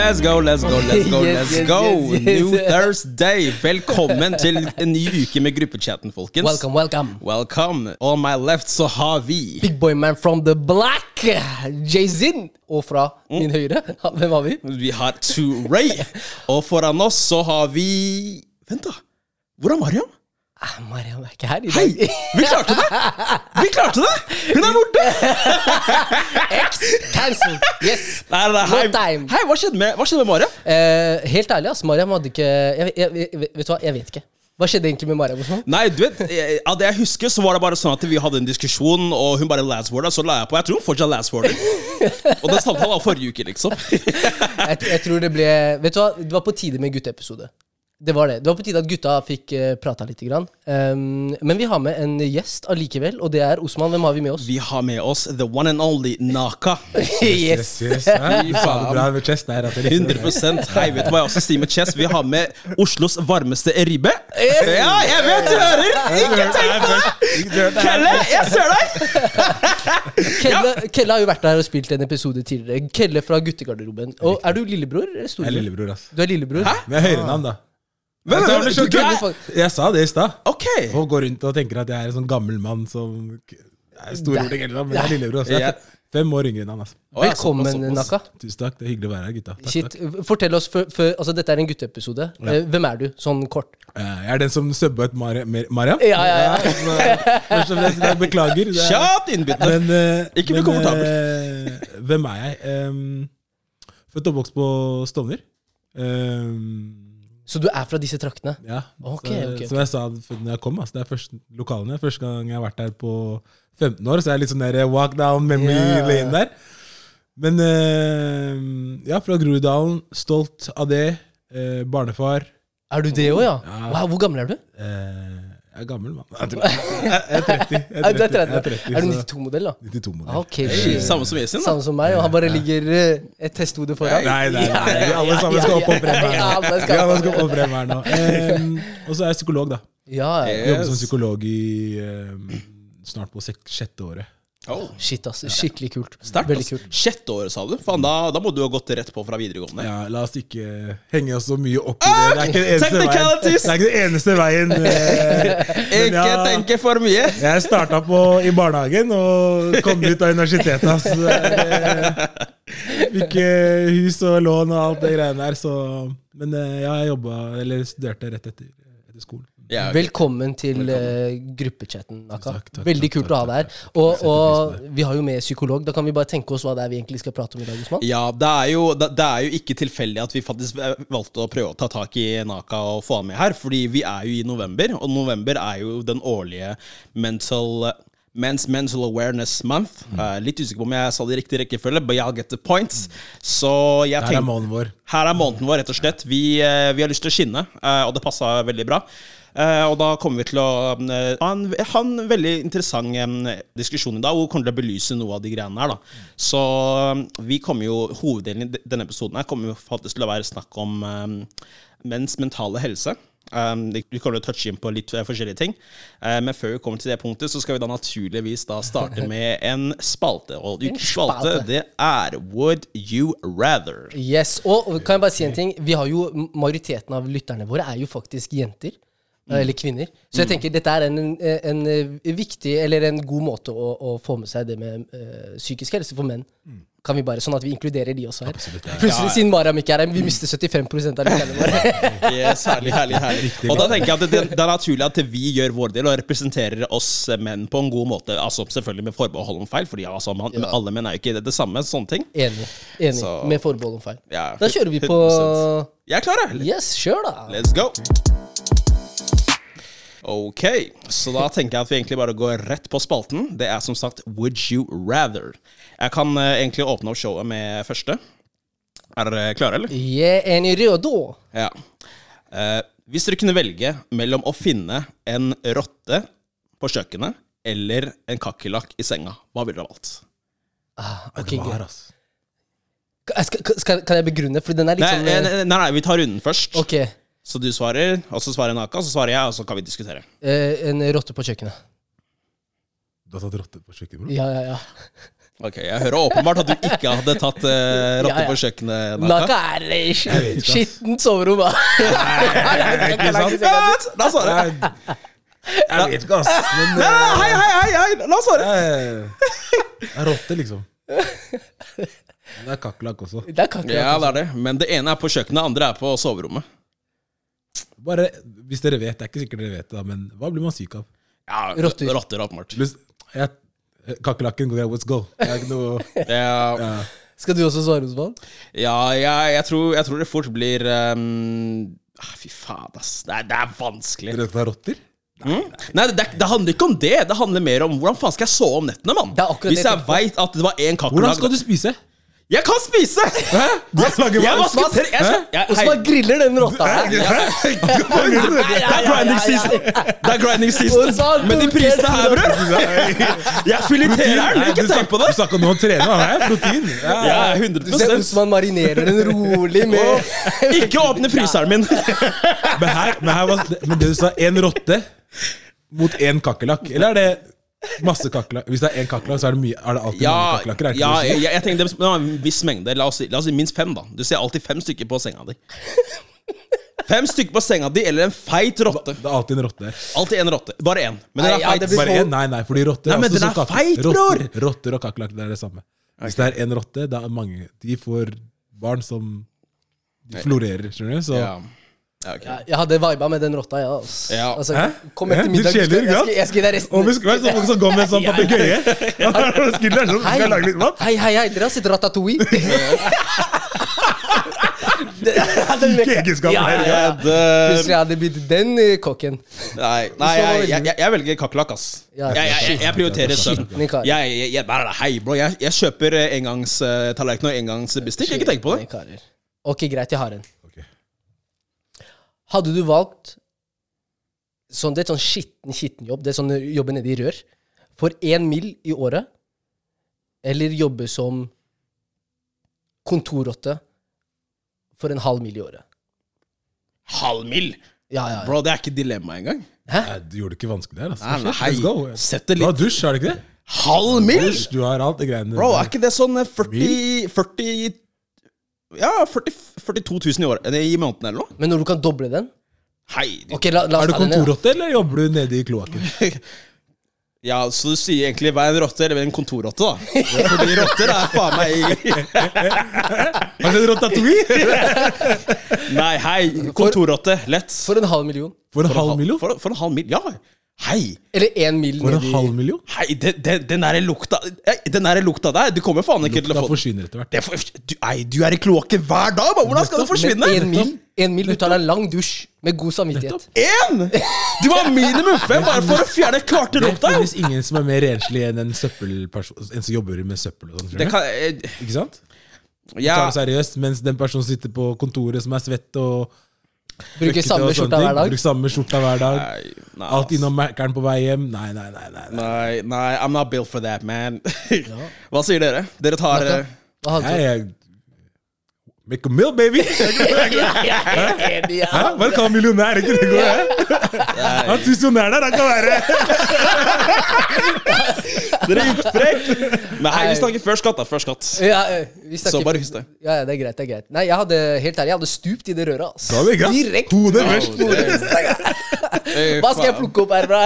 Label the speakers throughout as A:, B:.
A: Let's go, let's go, let's go, let's
B: yes,
A: go.
B: yes, yes.
A: New Thursday. Velkommen til en ny uke med gruppechatten, folkens.
B: Welcome, welcome.
A: Welcome. On my left så har vi
B: Big boy man from the black. Jay-Zin. Og fra min høyre, hvem har vi?
A: Vi har Ray. Og foran oss så har vi Vent, da. Hvor er Mariam?
B: Ah, Mariam er ikke her i dag. Hei!
A: Vi klarte det! Vi klarte det! Hun er borte!
B: X cancel. Yes.
A: Nei, nei, hei.
B: No time.
A: hei, hva skjedde med, hva skjedde med Mariam?
B: Eh, helt ærlig, ass. Mariam hadde ikke jeg, jeg, jeg, Vet du hva, jeg vet ikke. Hva skjedde egentlig med Mariam?
A: Nei, du vet, Av det jeg husker, så var det bare sånn at vi hadde en diskusjon, og hun bare last-worda, så la jeg på. Jeg tror hun fortsatt last-worder. og den samtalen var forrige uke, liksom.
B: Jeg, jeg tror det ble Vet du hva, det var på tide med gutteepisode. Det var det. Det var på tide at gutta fikk uh, prata litt. Grann. Um, men vi har med en gjest allikevel, og det er Osman. Hvem har vi med oss?
A: Vi har med oss the one and only Naka.
B: yes.
C: yes. yes. bra med chest der. Altså.
A: 100 Hei, vet du hva jeg også sier med chest? Vi har med Oslos varmeste ribbe.
B: Yes.
A: Ja, jeg vet du hører! Ikke tenk på det! Kelle, jeg ser deg!
B: Kelle, Kelle har jo vært der og spilt en episode tidligere. Kelle fra guttegarderoben. Og Er du lillebror eller
C: Jeg er lillebror, ass.
B: Du er lillebror?
A: Hæ?
C: Med høyere navn, da.
A: Hvem,
C: men,
A: men,
C: jeg
A: du
C: Jeg sa det i stad.
A: Ok.
C: Folk går rundt og tenker at jeg er en sånn gammel mann som er storbror eller noe, men jeg er lillebror. også. Jeg er fem år yngre enn han. Altså.
B: Velkommen,
A: såpass, såpass.
B: Naka.
C: Tusen takk. Det er hyggelig å være her, gutta. Takk,
B: Shit,
C: takk.
B: Fortell oss, før, for, altså Dette er en gutteepisode. Ja. Hvem er du, sånn kort?
C: Eh, Jeg er den som subba ut Mar Mar Mariam.
B: Ja, ja, ja.
C: Først og fremst, jeg beklager. Det
A: Kjapt innbytte.
C: Men, uh,
A: Ikke bli
C: men,
A: komfortabel.
C: Uh, hvem er jeg? Um, født og oppvokst på Stovner. Um,
B: Så du er fra disse traktene?
C: ja,
B: Ok,
C: så,
B: okay,
C: Som jeg sa da jeg kom, altså, det er første, lokalene. Første gang jeg har vært her på 15 år, så jeg er litt sånn der walk down memory
B: yeah.
C: lane der. Men eh, ja, fra Groruddalen. Stolt av det. Eh, barnefar.
B: Er du det òg, ja?
C: Ja.
B: Wow, hvor gammel er du?
C: Eh, jeg er gammel, mann. Jeg, tror- jeg er 30. Jeg
B: Er du
C: 30,
B: 30?
C: jeg er 30
B: Er du 92-modell, da?
C: 92-modell.
B: Okay. Hey,
A: Samme som Yasin, da.
B: Samme som meg, og han bare ligger eh, et testhode foran.
C: Nei, nei, nei. Vi alle sammen skal opp og
B: ja,
C: frem her nå. Vi alle skal opp og frem her nå. Um, og så er jeg psykolog, da.
B: Ja.
A: Eh,
C: Jobber som psykolog i um, snart på sek sjette året.
A: Oh.
B: Shit, ass. Skikkelig kult.
A: Sterkt.
B: Veldig
A: ass.
B: kult.
A: Sjette året, sa du? Faen, da, da må du ha gått rett på fra videregående.
C: Ja, la oss ikke henge oss så mye opp i det. Det er ikke den eneste veien. Det er ikke eneste veien. eh,
A: Ikke
C: ja,
A: tenke for mye!
C: Jeg starta i barnehagen og kom ut av universitetet. Altså. Eh, Fikk eh, hus og lån og alt det greiene der. Så, men eh, ja, jeg jobba, eller studerte rett etter, etter skolen.
A: Ja, okay.
B: Velkommen til eh, gruppechatten, Naka.
C: Takk, takk,
B: Veldig kult
C: takk,
B: å ha deg her. Og, og vi har jo med psykolog. Da kan vi bare tenke oss hva det er vi egentlig skal prate om i dag. Osman.
A: Ja, det er, jo, det, det er jo ikke tilfeldig at vi faktisk eh, valgte å prøve å ta tak i Naka og få han med her. Fordi vi er jo i november, og november er jo den årlige mental Men's Mental Awareness Month.
C: Mm.
A: Uh, litt usikker på om jeg sa det i riktig rekkefølge, but I'll get the point. Så jeg
C: Her er måneden vår.
A: her er måneden vår, rett og slett. Vi, uh, vi har lyst til å skinne, uh, og det passa veldig bra. Eh, og da kommer vi til å eh, ha en, ha en veldig interessant diskusjon i dag, hvor vi kommer til å belyse noe av de greiene her. da. Så eh, vi kommer jo, hoveddelen i denne episoden her kommer jo faktisk til å være snakk om menns mentale helse. Um, vi kommer til å touche inn på litt forskjellige ting. Uh, men før vi kommer til det punktet, så skal vi da naturligvis da starte med en spalte. Og
B: En
A: ukens spalte,
B: spalte.
A: det er Would you rather?
B: Yes, og kan jeg bare si en ting? Vi har jo, Majoriteten av lytterne våre er jo faktisk jenter.
A: Mm.
B: Eller kvinner. Så jeg tenker dette er en, en, en viktig, eller en god måte å, å få med seg det med uh, psykisk helse for menn. Kan vi bare, Sånn at vi inkluderer de også her.
C: Absolutt, ja.
B: Plutselig, siden Mariam ikke er her, vi mister 75 av lytterne våre.
A: Yes, herlig, herlig, herlig. Og da tenker jeg at det, det er naturlig at vi gjør vår del og representerer oss menn på en god måte. Altså Selvfølgelig med forbehold om feil, Fordi altså, man,
B: Ja.
A: alle menn er jo ikke det, det samme. Sånne ting.
B: Enig. enig
A: Så-
B: Med forbehold om feil.
A: Ja,
B: Da kjører vi på
A: 100%. Jeg er klar, jeg.
B: Yes, kjør, da.
A: Let's go. Ok, så da tenker jeg at vi egentlig bare går rett på spalten. Det er som sagt Would you rather? Jeg kan eh, egentlig åpne opp showet med første. Er dere klare, eller?
B: Yeah, enig redo.
A: Ja. Eh, hvis dere kunne velge mellom å finne en rotte på kjøkkenet eller en kakerlakk i senga, hva ville dere valgt?
B: Ah, ok,
C: Det
B: gøy.
C: var, ass.
B: Skal, skal, kan jeg begrunne? For den er litt
A: Nei,
B: sånn
A: nei,
B: eh,
A: nei, nei, vi tar runden først.
B: Ok.
A: Så du svarer, og så svarer Naka, så svarer jeg, og så kan vi diskutere.
B: eh, en rotte på kjøkkenet.
C: Du har tatt rotte på kjøkkenet?
B: Ja, ja, ja.
A: Ok, Jeg hører åpenbart at du ikke hadde tatt uh, rotte
B: Ja, ja.
A: på kjøkkenet.
B: Naka er det
C: vet
B: sk-
C: ikke, ass.
B: skittent soverom, da.
A: Oss høre.
C: Jeg, jeg vet ikke, ass. Men
A: Nei,
C: eh,
A: Hei, hei, hei, hei, la oss svare.
C: jeg er rotte, liksom. Det er kakerlakk også.
B: Det er kakerlakk.
A: Ja, det er det. Men det ene er på kjøkkenet, det andre er på soverommet.
C: Bare, Hvis dere vet, det er ikke sikkert dere vet det, da, men hva blir man syk av?
A: Ja,
B: Rotter.
A: Rotter, åpenbart.
C: Jeg- Kakerlakken går let's go. Jeg er ikke noe
A: Ja,
C: ja.
B: Skal du også svare, Osman?
A: ja jeg, jeg, tror, jeg tror det fort blir ehm, ah, Fy faen, ass. Det er, det er vanskelig.
C: Dere tar rotter?
A: Mm? Nei, det, det handler ikke om det. Det handler mer om hvordan faen skal jeg sove om nettene, mann.
B: Det er akkurat
A: Hvis
B: det jeg
A: jeg veit at det var én
C: Hvordan
A: kakerlakk
C: skal du spise?
A: Jeg kan spise!
C: Du lager
A: Jeg jeg, jeg,
B: Osman griller den rotta her.
A: Det er grinding season. Det er grinding season. Men de prisene her, bror Jeg fileterer den. Ikke tenk på det.
C: Du snakker nå om å trene, han er protein. Ja.
A: Ja,
B: Du ser
A: 100
B: Osman marinerer den rolig med
A: Ikke åpne fryseren min.
C: Men, her, men, her var, men det du sa, én rotte mot én kakerlakk? Eller er det masse kakerlakk? Hvis det er én kakerlakk, så er det, mye, er det alltid
A: Ja,
C: mange kakerlakker? er det
A: ja jeg,
C: sier?
A: jeg tenker det var en viss mengde. La oss, si, la oss si minst fem, da. Du ser alltid fem stykker på senga di. Fem stykker på senga di, eller en feit rotte.
C: Det er alltid en rotte.
A: Alltid en rotte. Bare én. Men den er feit.
B: Ja,
C: Bare én? Nei, nei, fordi rotter
A: Nei, men den er
C: kaker-
A: feit,
C: rotter,
A: bror!
C: rotter og kakerlakker det er det samme. Hvis det er én rotte, da er mange De får barn som de florerer, skjønner du? Så
A: Ja. Ja, okay.
B: Ja, Jeg hadde viba med den rotta, ja. altså.
A: Ja.
B: Altså, kom etter middag.
C: Du
B: Jeg jeg jeg skal gi deg resten.
C: Og vi skal være sånn som går med sånn papegøye. Sånn,
B: Hei.
C: jeg?
B: Hei, hei, hei, dere har sett Ratatouille?
C: Syke egenskaper
B: Ja, ja, ja. Plutselig hadde blitt den eh, kokken.
A: Nei, nei jeg, jeg, jeg, jeg velger kakerlakk, ass.
B: Ja,
A: Jeg, jeg, jeg, jeg prioriterer søvn. Jeg, jeg, jeg, hei, bro. Jeg, jeg kjøper eh, engangstallerken og engangsbestikk. Ikke tenk på det.
B: Ok, greit, jeg har en. Hadde du valgt sånn, Det er sånn skitten, skitten jobb. Det er sånn jobbe nede i rør. For én mil i året. Eller jobbe som kontorrotte for en halv mil i året.
A: Halv mil?
B: Ja, ja. ja.
A: Bro, det er ikke dilemma engang.
B: Hæ?
C: Nei, Du gjorde det ikke vanskelig der. Altså.
A: Nei, nei, hei.
C: Let's go.
A: Sett det
C: Du har dusj, er det ikke det?
A: Halv mil?!
C: Dusj, du har alt det greiene
A: Bro, er ikke det sånn eh, 40 40 Ja, 40, 42 000 i år, i måneden eller noe?
B: Men når du kan doble den
A: Hei.
B: Ok, la, la
C: Er du kontorrotte, eller jobber du nede i kloakken?
A: Ja, så du sier egentlig vær en rotte eller en kontorrotte, da. Fordi rotter er faen meg
C: Har du sett rotatouille?
A: Nei, hei, kontorrotte. Lett.
B: For en halv million.
C: For en halv million?
A: For, for en halv mil, ja. Hei.
B: Eller én mil
C: For
B: det
C: en halv million?
A: Hei, den, den, den der lukta eh, Den der lukta der, du kommer faen ikke til å få
C: forsvinner etter hvert.
A: det for, du, ei, du er i kloakken hver dag, man. Hvordan skal det forsvinne?
B: Én mil, en mil, du tar deg en lang dusj med god samvittighet.
A: Én! Du har minimum fem bare for å fjerne klarte
C: Det
A: lukta.
C: finnes ingen som er mer renslig enn en søppelperson En som jobber med søppel og sånn.
A: Det kan eh,
C: Ikke sant?
A: Ja,
C: Tar det seriøst, mens den personen sitter på kontoret som er svett og
B: Bruker samme skjorta hver dag.
C: Bruke samme skjorta hver dag.
A: Nei, nei,
C: Alt innom Mækkern på vei hjem. Nei, nei, nei. nei, nei.
A: Nei, I'm not built for that, man. Hva sier dere? Dere tar
B: Hva?
A: eh,
B: hadde
C: Jeg,
B: du?
C: jeg, make a meal, baby! Bare kall millionær, ikke det går, hæ? Han er tusenjonær der, han kan være!
A: Men hei, vi snakker før skatt, da. Før skatt.
B: Ja, eh, vi snakker-
A: Så bare husk det.
B: Ja, ja, det er greit. det er greit Nei, jeg hadde helt ærlig, jeg hadde stupt i det røret. ass.
C: Er.
B: Direkte.
C: Hodet først.
B: Hva skal jeg plukke opp her, bra?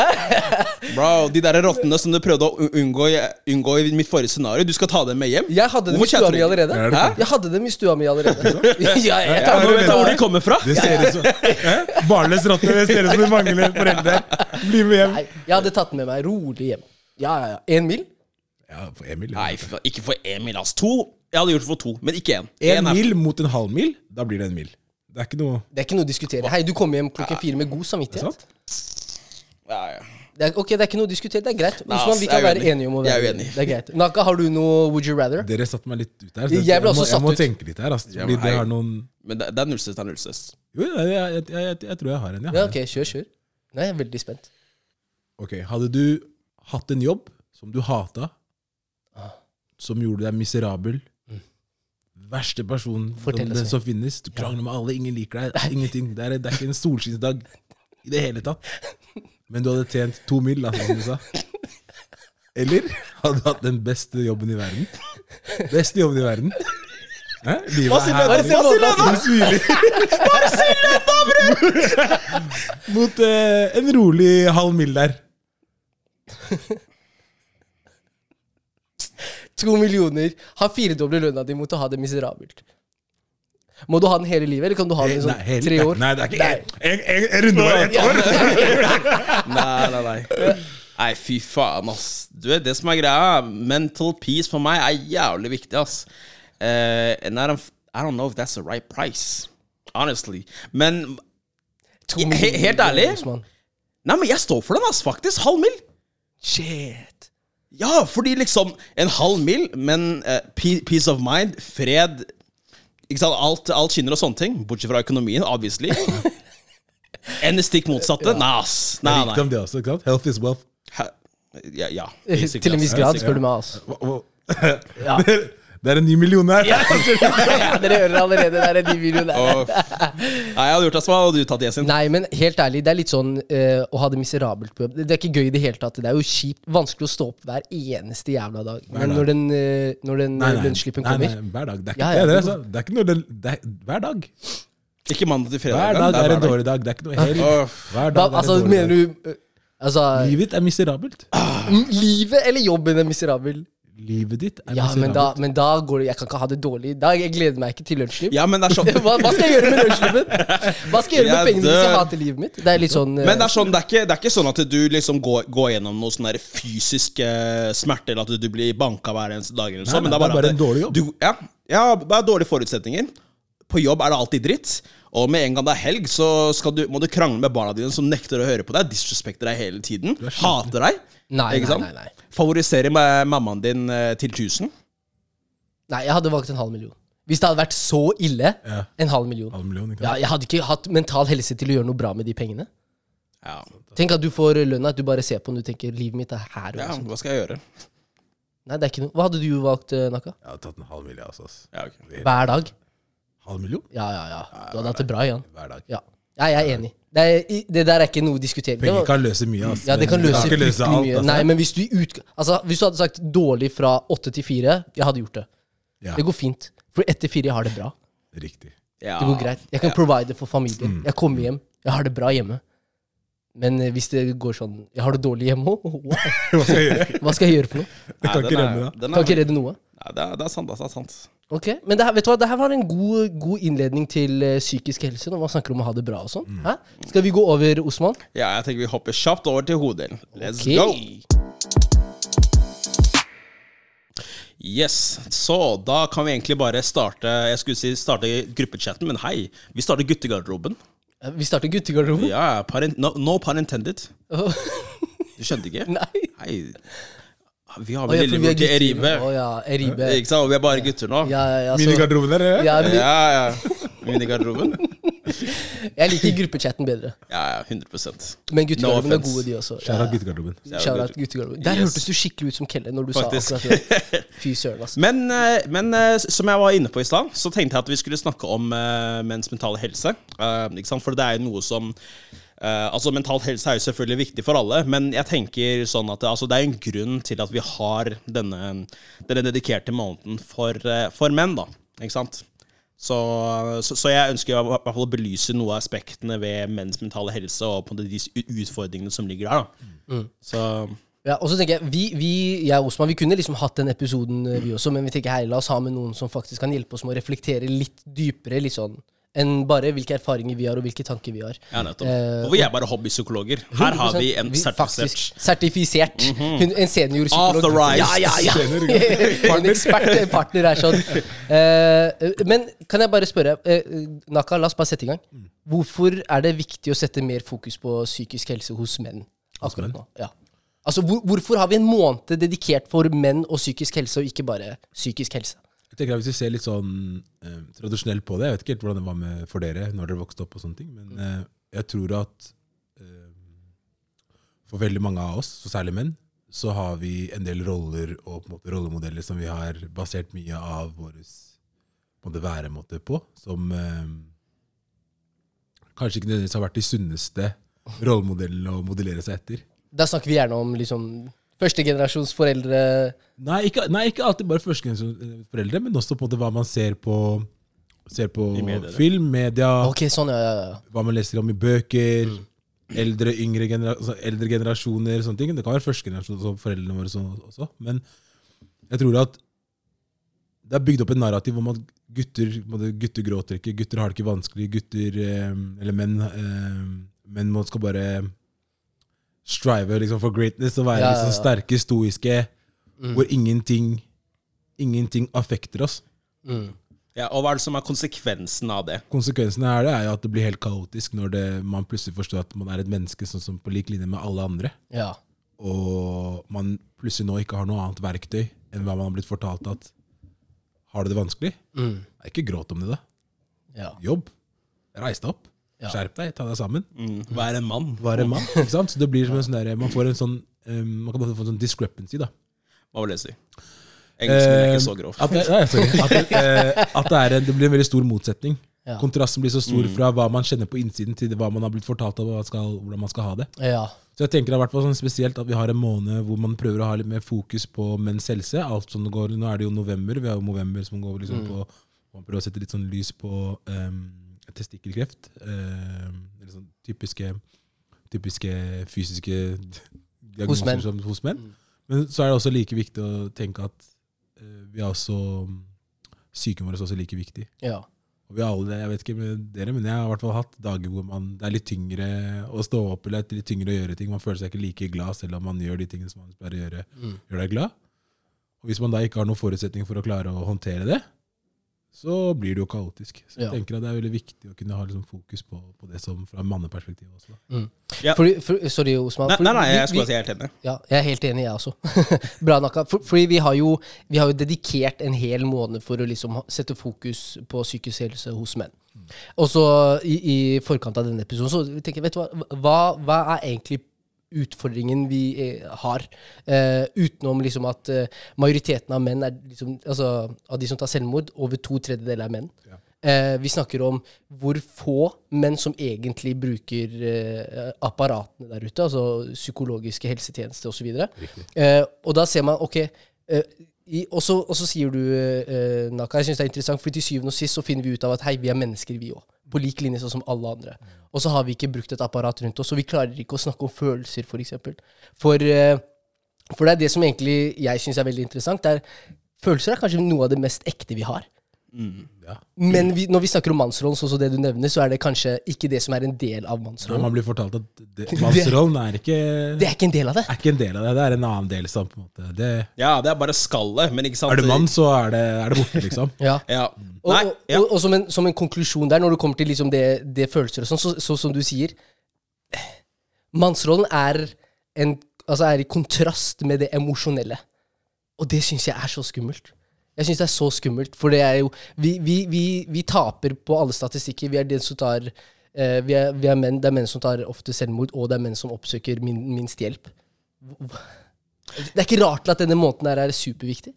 A: Bro, de der rottene som du prøvde å unngå, unngå i mitt forrige scenario, du skal ta dem med hjem?
B: Jeg hadde dem i stua mi allerede.
C: Er?
B: Jeg hadde dem i stua mi allerede. Ja, jeg
A: Ja,
B: tar
A: nå vet jeg hvor de kommer fra.
C: Det ser ut som Hæ? Barnløs rotte. Det ser ut som du mangler foreldre. Bli med hjem.
B: Nei, jeg hadde tatt med meg rolig hjem. Ja, ja, ja. En mil?
C: Ja, for Emil.
A: Nei, for- ikke for Emil, mil, ass. To. Jeg hadde gjort det for to, men ikke én.
C: En
A: er-
C: mil mot en halv mil, da blir det en mil. Det er ikke noe
B: Det er ikke noe å diskutere. Hei, du kommer hjem klokken fire med god
C: samvittighet det
B: samvittighet.
C: sant?
A: Ja, ja.
B: Det er, ok, det er ikke noe å diskutere. Det er greit.
A: Nei,
B: Osman, vi kan være enige om å være
A: uenig.
B: Det er greit. Naka, har du noe Would you rather?
C: Dere satte meg litt ut her. så
B: Jeg ble også
C: må,
B: satt
C: jeg må
B: ut.
C: tenke litt her. Altså,
A: Ja,
C: fordi
A: men
C: det noen
A: Men det, det er nullstress. Det er nullstress.
C: Jo, jeg, jeg, jeg, jeg, jeg tror jeg har en. Jeg har
B: Ja, ok, kjør, kjør. Nei, jeg er veldig spent.
C: Ok, Hadde du hatt en jobb som du hata, som gjorde deg miserabel Verste person som,
B: Fortell
C: den som finnes. Du krangler med alle, ingen liker deg. Ingenting. Det er, det er ikke en solskinnsdag i det hele tatt. Men du hadde tjent to mil, da, som du sa. Eller hadde du hatt den beste jobben i verden? Beste jobben i verden. Hæ? Livet
A: Hva sier
C: Du
A: lønna? Bare sier lønna?
C: Smiler. Mot eh, en rolig halv mil der.
B: To millioner. Ha firedobler lønna di mot å ha det miserabelt. Må du ha den hele livet, eller kan du ha den i sånn
C: Nei, hele,
B: tre år?
C: Nei, det er ikke en, en, en, runde over ett år.
A: Nei, nei, nei. Nei, fy faen, ass. Du vet, det som er greia, mental peace for meg er jævlig viktig, ass. Uh, and I don't, I don't know if that's the right price. Honestly. Men he- helt ærlig? Nei, men jeg står for den, ass, faktisk. Halv mil.
B: Shit.
A: Ja, fordi liksom En halv mil, men uh, peace of mind, fred Ikke sant, alt, alt skinner og sånne ting. Bortsett fra økonomien, obviously. Enn det stikk motsatte? Nei, ass. Nei, nei.
C: Det også. ikke sant? Health is wealth.
A: Ja, ja.
B: Til en viss grad, spør du meg, altså.
C: Hva-
B: Ja.
C: Det er- er en ny million her.
B: Ja, Dere hører allerede, det er en ny millionær.
A: Åh, Nei, jeg hadde gjort det. som hva hadde du tatt, Yesin?
B: Nei, men helt ærlig, det er litt sånn uh, å ha det miserabelt på jobb. Det, er ikke gøy i det hele tatt. Det er jo kjipt, vanskelig å stå opp hver eneste jævla dag. Men når den, uh, når den
C: Nei, nei,
B: lønnsslippen kommer
C: nei, hver dag. Det er ikke
B: Ja, ja,
C: er det,
B: jo.
C: altså. det er ikke noe den, det er, Hver dag.
A: Ikke mandag til fredag.
C: Hver dag
A: det
C: er en dårlig dag. Det er ikke noe helg. Hver dag er
B: Altså,
C: en dårlig
B: mener
C: dag.
B: du eh, Altså,
C: Livet ditt er miserabelt.
B: Ah, livet eller jobben er miserabel?
C: Livet ditt er
B: Ja, men da, men da går det Jeg kan ikke ha det dårlig i dag. Jeg gleder meg ikke til lunsjliv.
A: Ja, men det er sånn
B: hva, hva skal jeg gjøre med lunsjliven? Hva skal jeg gjøre med pengene hvis jeg
A: har
B: hater livet mitt? Det er litt sånn eh,
A: Men det er, sånn, det, er ikke, det er ikke sånn at du liksom går, går gjennom noe sånn fysiske fysisk eh, smerte, eller at du blir banka hver eneste dag. Eller
C: Nei,
A: sånn, men det er bare,
C: det er bare en dårlig jobb.
A: Du, ja, ja, det er dårlige forutsetninger. På jobb er det alltid dritt. Og med en gang det er helg, så skal du, må du krangle med barna dine som nekter å høre på deg, disrespekter deg hele tiden,
C: er
A: hater deg.
B: Nei,
A: ikke
B: nei,
A: sant?
B: nei, nei.
A: Favoriserer med mammaen din eh, til 1000.
B: Nei, jeg hadde valgt en halv million. Hvis det hadde vært så ille,
C: Ja.
B: en halv million.
C: Halv million,
B: Ja, jeg hadde ikke hatt mental helse til å gjøre noe bra med de pengene.
A: Ja.
B: Tenk at du får lønna, at du bare ser på den og du tenker livet mitt er her.
A: ja, hva skal jeg gjøre?
B: Nei, det er ikke noe. Hva hadde du valgt, eh, Naka?
C: Jeg hadde tatt en halv million, altså.
A: Ja, okay.
B: Hver dag?
C: Halv million?
B: Ja, ja, ja. Du hadde hatt det bra igjen.
C: Hver dag.
B: Ja. ja, jeg er enig. Det, er, det der er ikke noe å diskutere. Det
C: Penger
B: var-
C: kan løse mye, ass.
B: ja, det kan løse fryktelig
C: alt,
B: mye. Nei, men hvis du, i ut, altså, hvis du hadde sagt dårlig fra åtte til fire, jeg hadde gjort det.
C: Ja,
B: Det går fint. For etter fire, jeg har det bra.
C: riktig.
A: Ja.
B: Det går greit. Jeg kan
A: Ja.
B: provide for familien. Jeg kommer hjem. Jeg har det bra hjemme. Men eh, hvis det går sånn Jeg har det dårlig hjemme òg.
C: Hva skal jeg gjøre?
B: Hva skal jeg gjøre for noe?
C: Jeg kan ikke redde
A: den
B: Kan ikke redde noe.
A: Nei, det, er, det er sant. Det er sant.
B: Ok, Men det her, vet du hva? det her var en god, god innledning til eh, psykisk helse, når man snakker om å ha det bra og sånn.
C: Mm.
B: Skal vi gå over, Osman?
A: Ja, jeg tenker vi hopper kjapt over til hoveddelen. Let's
B: okay.
A: go! Yes, så da kan vi egentlig bare starte Jeg skulle si starte gruppechatten, men hei, vi starter guttegarderoben.
B: Eh, Vi starter guttegarderoben.
A: Ja, parent, no, no pun intended. Du skjønte ikke?
B: Nei.
A: Hei. Vi har vel
B: ja, er
A: lillebror til. Eribe.
B: Oh, ja, Eribe.
A: Ikke sant? Vi er bare gutter nå.
B: Ja, ja, ja, så,
C: Minigarderoben der, eller?
B: ja, vi,
A: Ja, ja. Minigarderoben?
B: jeg liker gruppechatten bedre.
A: Ja, ja, 100%
B: Men guttegarderoben
A: No
B: er gode, de også.
C: Out guttegarderoben.
B: Shout-out guttegarderoben. Der
A: Yes.
B: hørtes du skikkelig ut som Kelle når du
A: Faktisk.
B: sa akkurat det. Fy søren, altså.
A: Men, eh, men eh, som jeg var inne på i stad, så tenkte jeg at vi skulle snakke om uh, menns mentale helse. Uh, ikke sant? For det er jo noe som Uh, Altså Mental helse er jo selvfølgelig viktig for alle, men jeg tenker sånn at altså, det er en grunn til at vi har denne, denne dedikerte måneden for, uh, for menn, da. Ikke sant? Så, så, så jeg ønsker i hvert fall å belyse noen av aspektene ved menns mentale helse og på de utfordringene som ligger der. da. Så
B: Ja, og så tenker jeg, vi, vi, jeg og Osman, vi kunne liksom hatt den episoden eh, vi også, men vi tenker hei, la oss ha med noen som faktisk kan hjelpe oss med å reflektere litt dypere litt sånn, enn bare hvilke erfaringer vi har, og hvilke tanker vi har.
A: ja, nettopp.
B: Eh,
A: Og vi er bare hobbypsykologer. Her har vi en
B: 100%
A: sertifisert
B: Faktisk sertifisert. Hun- En seniorpsykolog.
A: Authorized.
B: Ja, ja, ja. En ekspert en partner er sånn. Uh, men kan jeg bare spørre, uh, Naka, la oss bare sette i gang. Hvorfor er det viktig å sette mer fokus på psykisk helse hos menn akkurat nå? Ja. Altså, hvor, Hvorfor har vi en måned dedikert for menn og psykisk helse, og ikke bare psykisk helse?
C: Jeg tenker at Hvis vi ser litt sånn eh, tradisjonelt på det Jeg vet ikke helt hvordan det var med for dere når dere vokste opp, og sånne ting, men eh, jeg tror at eh, for veldig mange av oss, så særlig menn, så har vi en del roller og måte rollemodeller som vi har basert mye av vår væremåte på, som eh, kanskje ikke nødvendigvis har vært de sunneste rollemodellene å modellere seg etter.
B: Da snakker vi gjerne om liksom Førstegenerasjons foreldre
C: Nei ikke, nei, ikke alltid bare førstegenerasjonsforeldre, men også på en måte hva man ser på Ser på
A: media,
C: film, media,
B: Ok, sånn, ja, ja, ja.
C: hva man leser om i bøker.
B: Mm.
C: Eldre, yngre genera altså eldre generasjoner, sånne ting. Det kan være førstegenerasjon generasjon, altså foreldrene våre så, også. Men jeg tror at det er bygd opp et narrativ om at gutter, gutter gråter ikke, gutter har det ikke vanskelig, gutter eh, Eller menn eh, Menn skal bare strive liksom, for greatness og være
B: Ja, ja,
C: liksom, sterke, stoiske,
B: Mm.
C: hvor ingenting Ingenting affekter oss.
B: Mm.
A: Ja, og hva er det som er konsekvensen av det?
C: Konsekvensen er det er jo at det blir helt kaotisk når det, man plutselig forstår at man er et menneske sånn som på lik linje med alle andre.
B: Ja.
C: og man plutselig nå ikke har noe annet verktøy enn hva man har blitt fortalt at har du det vanskelig?
B: Mm.
C: Ikke gråt om det, da.
B: ja.
C: Jobb. Reis deg opp. Skjerp deg. Ta deg sammen.
A: Mm. Være en mann.
C: Vær en mann. Ikke sant? Så det blir som en sånn der, Man får en sånn um, Man kan bare få en sånn discrepancy, da.
A: Hva vil det si? Engelsken er ikke så grov.
C: At, det, nei. At, det, eh, at det, en, det blir en veldig stor motsetning.
B: Ja.
C: Kontrasten blir så stor fra hva man kjenner på innsiden, til hva man har blitt fortalt om hvordan man skal ha det.
B: ja.
C: Så jeg tenker det har vært sånn spesielt at vi har en måned hvor man prøver å ha litt mer fokus på menns helse. Alt som det går, Nå er det jo november, vi har jo november som går liksom på Man prøver å sette litt sånn lys på um, testikkelkreft. Eh, sånn typiske, typiske fysiske diagnoser
B: menn.
C: som hos menn. Men så er det også like viktig å tenke at eh, vi er også Psyken vår er også like viktig.
B: ja.
C: Og vi har alle, jeg vet ikke med dere, men jeg har i hvert fall hatt dager hvor man, det er litt tyngre å stå opp eller er litt tyngre å gjøre ting. Man føler seg ikke like glad selv om man gjør de tingene som man pleier å gjøre.
B: Mm.
C: Gjør deg glad. Og hvis man da ikke har noen forutsetning for å klare å håndtere det, så blir det jo kaotisk. Så jeg
B: Ja.
C: tenker at det er veldig viktig å kunne ha liksom fokus på, på det som fra manneperspektiv også. Da.
B: Mm.
A: Ja.
B: Fordi, for, sorry, Osman.
A: Nei, nei, nei, jeg skulle si helt enig.
B: Ja, jeg er helt enig, jeg også. Bra Naka. For, fordi vi har, jo, vi har jo dedikert en hel måned for å liksom sette fokus på psykisk helse hos menn. Og så i, i forkant av denne episoden så tenker jeg, vet du hva, hva, hva er egentlig utfordringen vi eh, har, eh, utenom liksom at eh, majoriteten av menn er liksom, altså av de som tar selvmord, over to tredjedeler er menn.
C: Ja.
B: Eh, vi snakker om hvor få menn som egentlig bruker eh, apparatene der ute, altså psykologiske helsetjenester osv. Eh, og da ser man ok eh, og, så, sier du, Naka, jeg synes det er interessant, for til syvende og sist så finner vi ut av at hei, vi er mennesker, vi òg. På lik linje sånn som alle andre. Og så har vi ikke brukt et apparat rundt oss, og vi klarer ikke å snakke om følelser, f.eks. For, eksempel. for, eh, for det er det som egentlig jeg syns er veldig interessant. Er, følelser er kanskje noe av det mest ekte vi har.
C: Ja.
B: Men vi, når vi snakker om mannsrollen, sånn som det du nevner, så er det kanskje ikke det som er en del av
C: mannsrollen.
B: mannsrollen.
C: man blir fortalt at det- mannsrollen er ikke,
B: Det er ikke en del av det.
C: er ikke en del av det, det er en annen del. Sånn, på en måte. Det,
A: Ja, det er bare skallet, men ikke sant
C: er du mann, så er det, er det borte, liksom.
B: Ja.
A: Ja.
B: Og,
A: Nei,
B: og, og, og som, en, som en konklusjon der, når det kommer til liksom det, det følelser og sånn, så, så som du sier Mannsrollen er, en, altså er i kontrast med det emosjonelle. Og det syns jeg er så skummelt. Jeg syns det er så skummelt, for det er jo Vi, vi, vi, vi taper på alle statistikker. Vi er den som tar eh, vi, er, vi er menn, Det er menn som tar ofte selvmord, og det er menn som oppsøker min, minst hjelp. Det er ikke rart at denne måneden her er superviktig.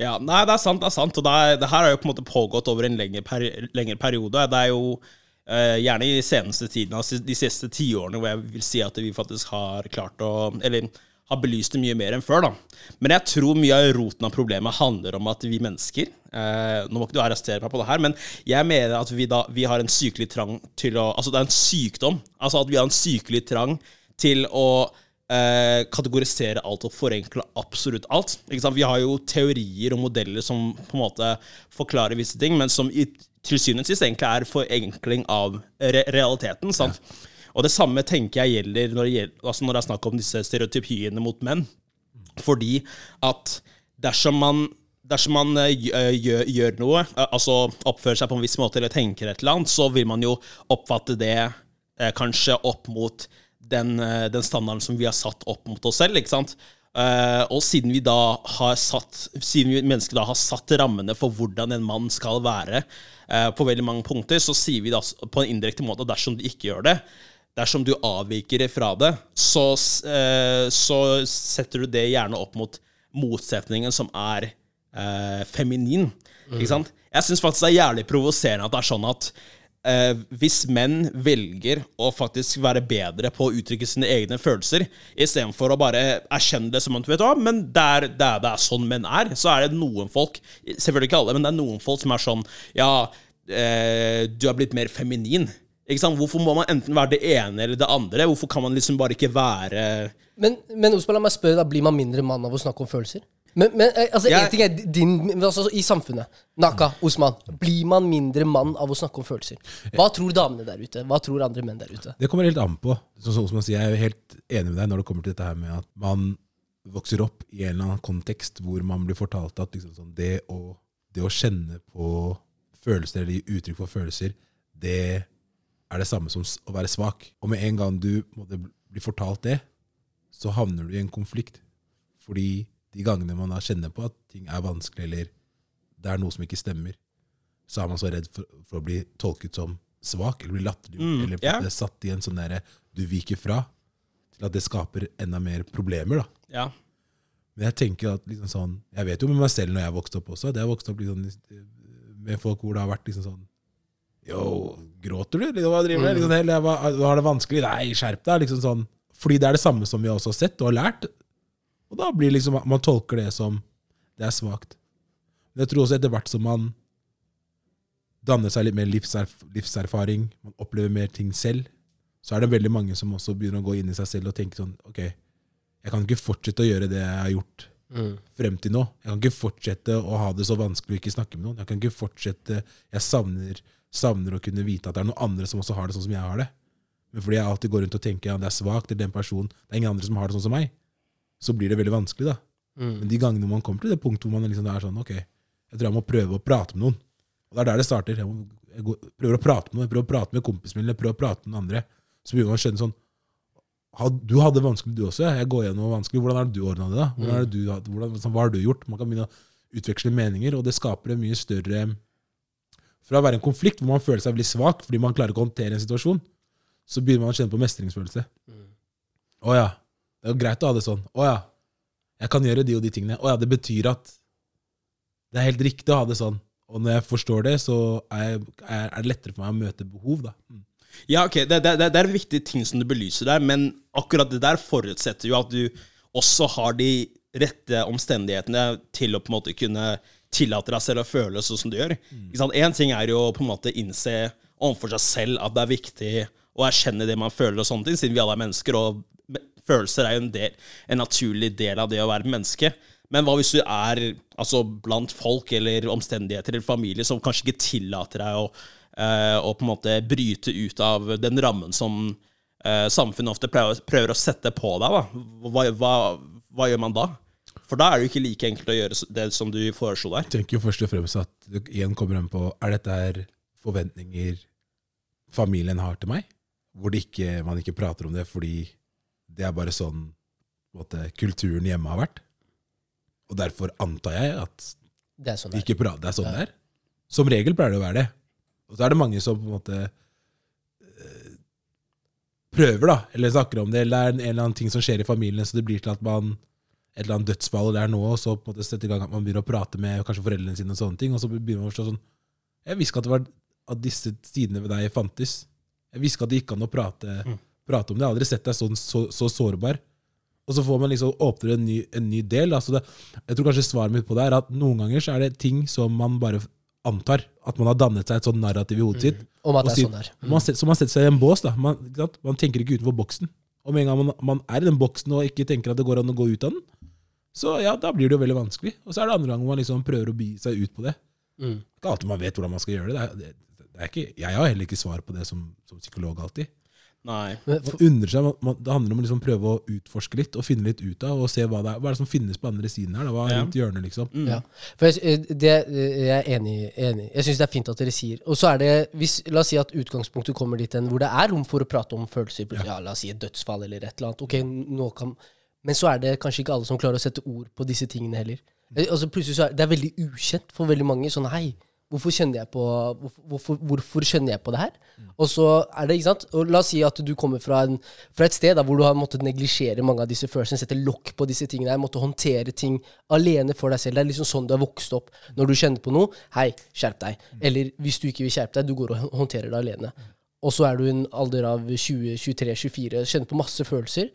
A: Ja, nei, det er sant, det er sant. Og det, er, det her har jo på en måte pågått over en lengre, peri lengre periode. Det er jo Uh, gjerne i seneste tiden, altså de siste tiårene, hvor jeg vil si at vi faktisk har klart å Eller har belyst det mye mer enn før, da. Men jeg tror mye av roten av problemet handler om at vi mennesker eh, Nå må ikke du arrestere meg på det her, men jeg mener at vi da vi har en sykelig trang til å Altså, det er en sykdom. Altså at vi har en sykelig trang til å eh, kategorisere alt og forenkle absolutt alt. Vi har jo teorier og modeller som på en måte forklarer visse ting, men som til syvende og sist egentlig er forenkling av re realiteten. Sant? Og det samme tenker jeg gjelder når det, gjelder, altså når det er snakk om disse stereotypiene mot menn. Fordi at dersom man Dersom man eh, gj- eh, gjør, gjør noe, eh, altså oppfører seg på en viss måte eller tenker et eller annet, så vil man jo oppfatte det eh, kanskje opp mot den, den standarden som vi har satt opp mot oss selv. ikke sant? Eh, og siden vi da har satt Siden vi mennesker da har satt rammene for hvordan en mann skal være, eh, på veldig mange punkter, så sier vi da på en indirekte måte at dersom du ikke gjør det, dersom du avviker fra det, så, eh, så setter du det gjerne opp mot motsetningen som er eh, feminin. Ikke sant? Jeg syns faktisk det er jævlig provoserende at det er sånn at eh, hvis menn velger å faktisk være bedre på å uttrykke sine egne følelser, istedenfor å bare erkjenne det som at vet du hva, men det er, det, er, det er sånn menn er, så er det noen folk, selvfølgelig ikke alle, men det er noen folk som er sånn Ja, eh, du har blitt mer feminin. Ikke sant? Hvorfor må man enten være det ene eller det andre? Hvorfor kan man liksom bare ikke være
B: Men, men Osman, la meg spørre, da blir man mindre mann av å snakke om følelser? Men, men eh, altså,
A: Jeg-
B: en ting er din, altså, I samfunnet, Naka, Osman, blir man mindre mann av å snakke om følelser? Hva tror damene der ute? Hva tror andre menn der ute?
C: Det kommer helt an på. Som Osman sier, Jeg er helt enig med deg når det kommer til dette her med at man vokser opp i en eller annen kontekst hvor man blir fortalt at liksom sånn, det, å, det å kjenne på følelser eller gi uttrykk for følelser, det er det samme som å være svak. Og med en gang du blir fortalt det, så havner du i en konflikt. Fordi de gangene man kjenner på at ting er vanskelig, eller det er noe som ikke stemmer, så er man så redd for, for å bli tolket som svak, eller bli latterliggjort,
A: Mm,
C: eller måte satt i en sånn derre du viker fra, til at det skaper enda mer problemer. da.
A: Ja.
C: Men jeg tenker at liksom sånn, jeg vet jo med meg selv når jeg vokste opp også, at jeg vokste opp liksom, med folk hvor det har vært liksom sånn Yo, gråter du? Liksom, hva driver du med? Liksom, «Hell, jeg var- du har det vanskelig? Nei, skjerp deg. liksom sånn. Fordi det er det samme som vi også har sett og har lært. Og da blir liksom, man tolker det som det er svakt. Men jeg tror også etter hvert som man danner seg litt mer livserf livserfaring, man opplever mer ting selv, så er det veldig mange som også begynner å gå inn i seg selv og tenke sånn Ok, jeg kan ikke fortsette å gjøre det jeg har gjort frem til nå. Jeg kan ikke fortsette å ha det så vanskelig å ikke snakke med noen. Jeg kan ikke fortsette Jeg savner, savner å kunne vite at det er noen andre som også har det sånn som jeg har det. Men fordi jeg alltid går rundt og tenker ja, det er svakt, det er den personen, det er ingen andre som har det sånn som meg, så blir det veldig vanskelig. da. Men de gangene man kommer til det punktet hvor man liksom er sånn Ok, jeg tror jeg må prøve å prate med noen. Og det er der det starter. Jeg, må, jeg går, prøver å prate med noen, jeg prøver å prate med kompisen min, jeg prøver å prate med noen andre. Så begynner man å skjønne sånn Du hadde det vanskelig, du også. Jeg går gjennom vanskelig. Hvordan er det du ordna det? da? Hvordan er det du, hvordan, hva har du gjort? Man kan begynne å utveksle meninger, og det skaper en mye større Fra å være en konflikt hvor man føler seg veldig svak fordi man klarer ikke å håndtere en situasjon, så begynner man å kjenne på mestringsfølelse. Å ja. Det er jo greit å ha det sånn. Å ja. Jeg kan gjøre de og de tingene. Å ja, det betyr at det er helt riktig å ha det sånn. Og når jeg forstår det, så er, det lettere for meg å møte behov, da. Mm.
A: Ja, ok, det, det det er viktige ting som du belyser der, men akkurat det der forutsetter jo at du også har de rette omstendighetene til å på en måte kunne tillate deg selv å føle sånn som du gjør. Én? Ting er jo på en måte innse overfor seg selv at det er viktig å erkjenne det man føler, og sånne ting, siden vi alle er mennesker, og følelser er jo en, del, en naturlig del av det å være menneske. Men hva hvis du er altså, blant folk eller omstendigheter eller familie som kanskje ikke tillater deg å, eh, å på en måte bryte ut av den rammen som eh, samfunnet ofte prøver, prøver å sette på deg? Hva, hva, hva gjør man da? For da er det jo ikke like enkelt å gjøre det som du foreslo der.
C: Jeg tenker jo først og fremst at igjen kommer an på Er dette her forventninger familien har til meg? Hvor det ikke, man ikke prater om det fordi det er bare sånn måte, kulturen hjemme har vært. Og derfor antar jeg at
B: Det er sånn
C: de
B: det er.
C: ikke prater. Det er sånn det er. Som regel pleier det å være det. Og så er det mange som på en måte eh, prøver, da, eller snakker om det, eller det er en, en eller annen ting som skjer i familien, så det blir til at man et eller annet dødsfall eller noe, og så på en måte sette i gang at man begynner å prate med kanskje foreldrene sine, og sånne ting, og så begynner man å forstå sånn Jeg visste ikke at, det var, at disse sidene ved deg fantes. Jeg visste ikke at det gikk an å prate, prate om det. Jeg har aldri sett deg sånn, så, så sårbar. Og så får man liksom åpner en ny, en ny del. Altså det, jeg tror kanskje svaret mitt på det er at noen ganger så er det ting som man bare antar. At man har dannet seg et sånn narrativ i hodet sitt.
B: Om at det er sånn der.
C: Man så man setter seg i en bås. da. Man, man tenker ikke utenfor boksen. Og med en gang man, man er i den boksen og ikke tenker at det går an å gå ut av den, så ja, da blir det jo veldig vanskelig. Og så er det andre ganger man liksom prøver å bi seg ut på det.
B: Mm.
C: Ikke alltid man vet hvordan man skal gjøre det. det, er, det, det er ikke, jeg har heller ikke svar på det som, som psykolog alltid.
A: Nei.
C: Man undrer seg, man, man, Det handler om å liksom prøve å utforske litt og finne litt ut av og se hva det er, hva er det som finnes på andre siden her. Da, hva er
A: Ja.
C: rundt hjørnet, liksom.
A: Mm.
B: ja. for jeg, eh, det, eh, jeg er enig. enig. Jeg syns det er fint at dere sier Og så er det hvis, La oss si at utgangspunktet kommer dit hen hvor det er rom for å prate om følelser. Ja. La oss si et dødsfall eller et eller annet. Ok, nå kan Men så er det kanskje ikke alle som klarer å sette ord på disse tingene heller. Eh, Altså plutselig så er Det er veldig ukjent for veldig mange. Sånn hei, Hvorfor kjenner jeg på hvorfor, hvorfor, kjenner jeg på det her? Og så er det, ikke sant og La oss si at du kommer fra, en, fra et sted da, hvor du har måttet neglisjere mange av disse følelsene, sette lokk på disse tingene her, måtte håndtere ting alene for deg selv. Det er liksom sånn du har vokst opp. Når du kjenner på noe, hei, skjerp deg. Eller hvis du ikke vil skjerpe deg, du går og håndterer det alene. Og så er du i en alder av 20, 23, 24, kjenner på masse følelser,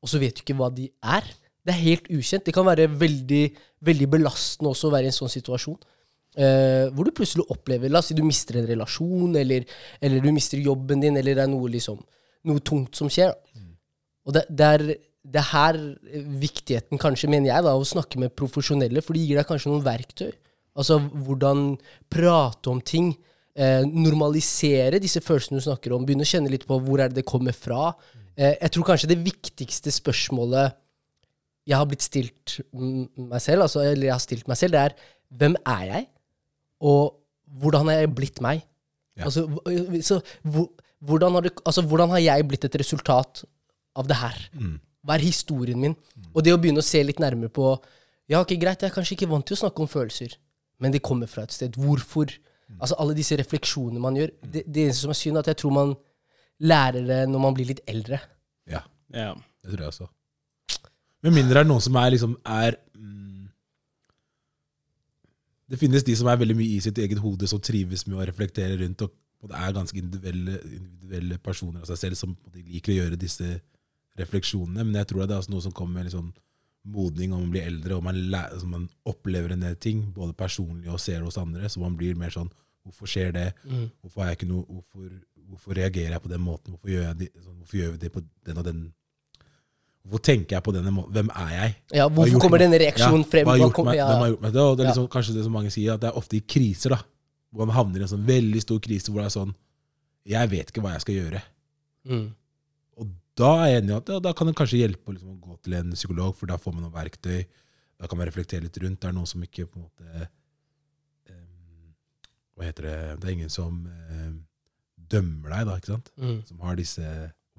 B: og så vet du ikke hva de er. Det er helt ukjent. Det kan være veldig, veldig belastende også å være i en sånn situasjon. Eh, hvor du plutselig opplever La oss si du mister en relasjon, eller, eller du mister jobben din, eller det er noe, liksom, noe tungt som skjer. Og det, det, er, det er her viktigheten, kanskje, mener jeg, da, å snakke med profesjonelle, for de gir deg kanskje noen verktøy. Altså hvordan prate om ting. Eh, normalisere disse følelsene du snakker om. Begynne å kjenne litt på hvor er det det kommer fra. Eh, jeg tror kanskje det viktigste spørsmålet jeg har blitt stilt mm, meg selv, altså, eller jeg har stilt meg selv, det er hvem er jeg? Og hvordan har jeg blitt meg?
C: Ja.
B: Altså, så, hvordan, har det, altså, hvordan har jeg blitt et resultat av det her? Hva er historien min? Og det å begynne å se litt nærmere på Ja, ok, greit, jeg er kanskje ikke vant til å snakke om følelser, men det kommer fra et sted. Hvorfor? Altså Alle disse refleksjonene man gjør. Det, det eneste som er synd, er at jeg tror man lærer det når man blir litt eldre.
C: Ja,
A: Ja.
C: det tror jeg også. Med mindre det er noen som er liksom er mm, Det finnes de som er veldig mye i sitt eget hode, som trives med å reflektere rundt, og, og det er ganske individuelle, individuelle personer av seg selv som liker å gjøre disse refleksjonene. Men jeg tror det er noe som kommer med sånn modning og man blir eldre, og man, læ- altså man opplever en del ting, både personlig og ser det hos andre, så man blir mer sånn Hvorfor skjer det? Hvorfor, har jeg ikke noe, hvorfor, hvorfor reagerer jeg på den måten? Hvorfor gjør, jeg de, sånn, hvorfor gjør vi det på den og den Hvorfor tenker jeg på denne måten? Hvem er jeg?
B: Ja, Hvorfor kommer
C: den
B: denne reaksjonen frem?
C: Hva har gjort meg, hvem har gjort meg det? Og det er liksom, kanskje det som mange sier, at det er ofte i kriser, da. Hvor man havner i en sånn veldig stor krise hvor det er sånn Jeg vet ikke hva jeg skal gjøre.
B: Mm.
C: Og da er jeg enig i at ja, da kan det kanskje hjelpe liksom, å gå til en psykolog, for da får man noen verktøy. Da kan man reflektere litt rundt. Det er noen som ikke på en måte em, Hva heter det Det er ingen som em, dømmer deg, da, ikke sant?
B: Mm.
C: Som har disse